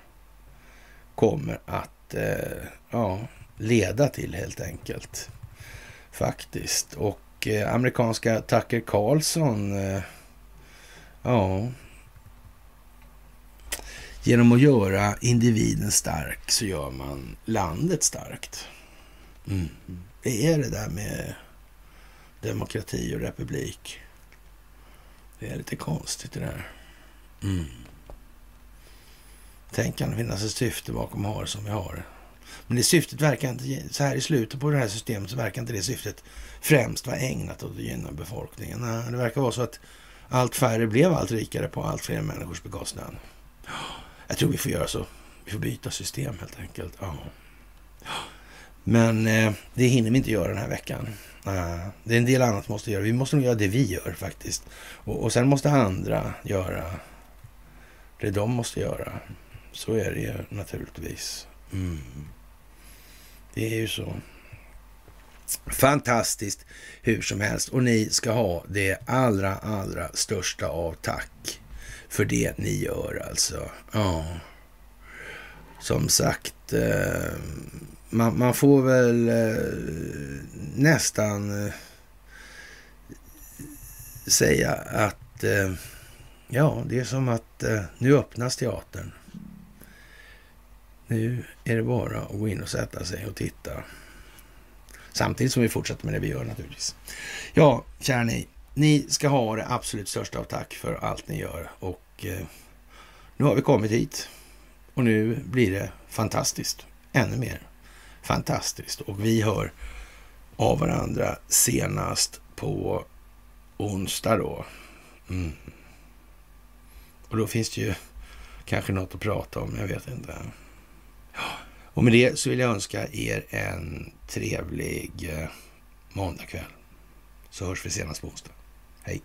kommer att eh, ja, leda till helt enkelt. Faktiskt. Och eh, amerikanska Tucker Carlson, eh, ja, genom att göra individen stark så gör man landet starkt. Mm. Det är det där med demokrati och republik. Det är lite konstigt det där. Mm. Tänk kan det finnas ett syfte bakom har som vi har. Men det syftet verkar inte, så här i slutet på det här systemet så verkar inte det syftet främst vara ägnat åt att gynna befolkningen. Det verkar vara så att allt färre blev allt rikare på allt fler människors bekostnad. Jag tror vi får göra så. Vi får byta system helt enkelt. Ja. Men eh, det hinner vi inte göra den här veckan. Uh, det är en del annat vi måste göra. Vi måste nog göra det vi gör faktiskt. Och, och sen måste andra göra det de måste göra. Så är det ju naturligtvis. Mm. Det är ju så. Fantastiskt hur som helst. Och ni ska ha det allra, allra största av tack för det ni gör alltså. Ja. Som sagt, eh, man, man, får väl eh, nästan eh, säga att ja, det är som att nu öppnas teatern. Nu är det bara att gå in och sätta sig och titta. Samtidigt som vi fortsätter med det vi gör naturligtvis. Ja, kära ni. Ni ska ha det absolut största av tack för allt ni gör. Och eh, nu har vi kommit hit. Och nu blir det fantastiskt. Ännu mer fantastiskt. Och vi hör av varandra senast på onsdag då. Mm. Och då finns det ju kanske något att prata om, jag vet inte. Och med det så vill jag önska er en trevlig eh, måndagkväll. Så hörs vi senast på onsdag. Hej!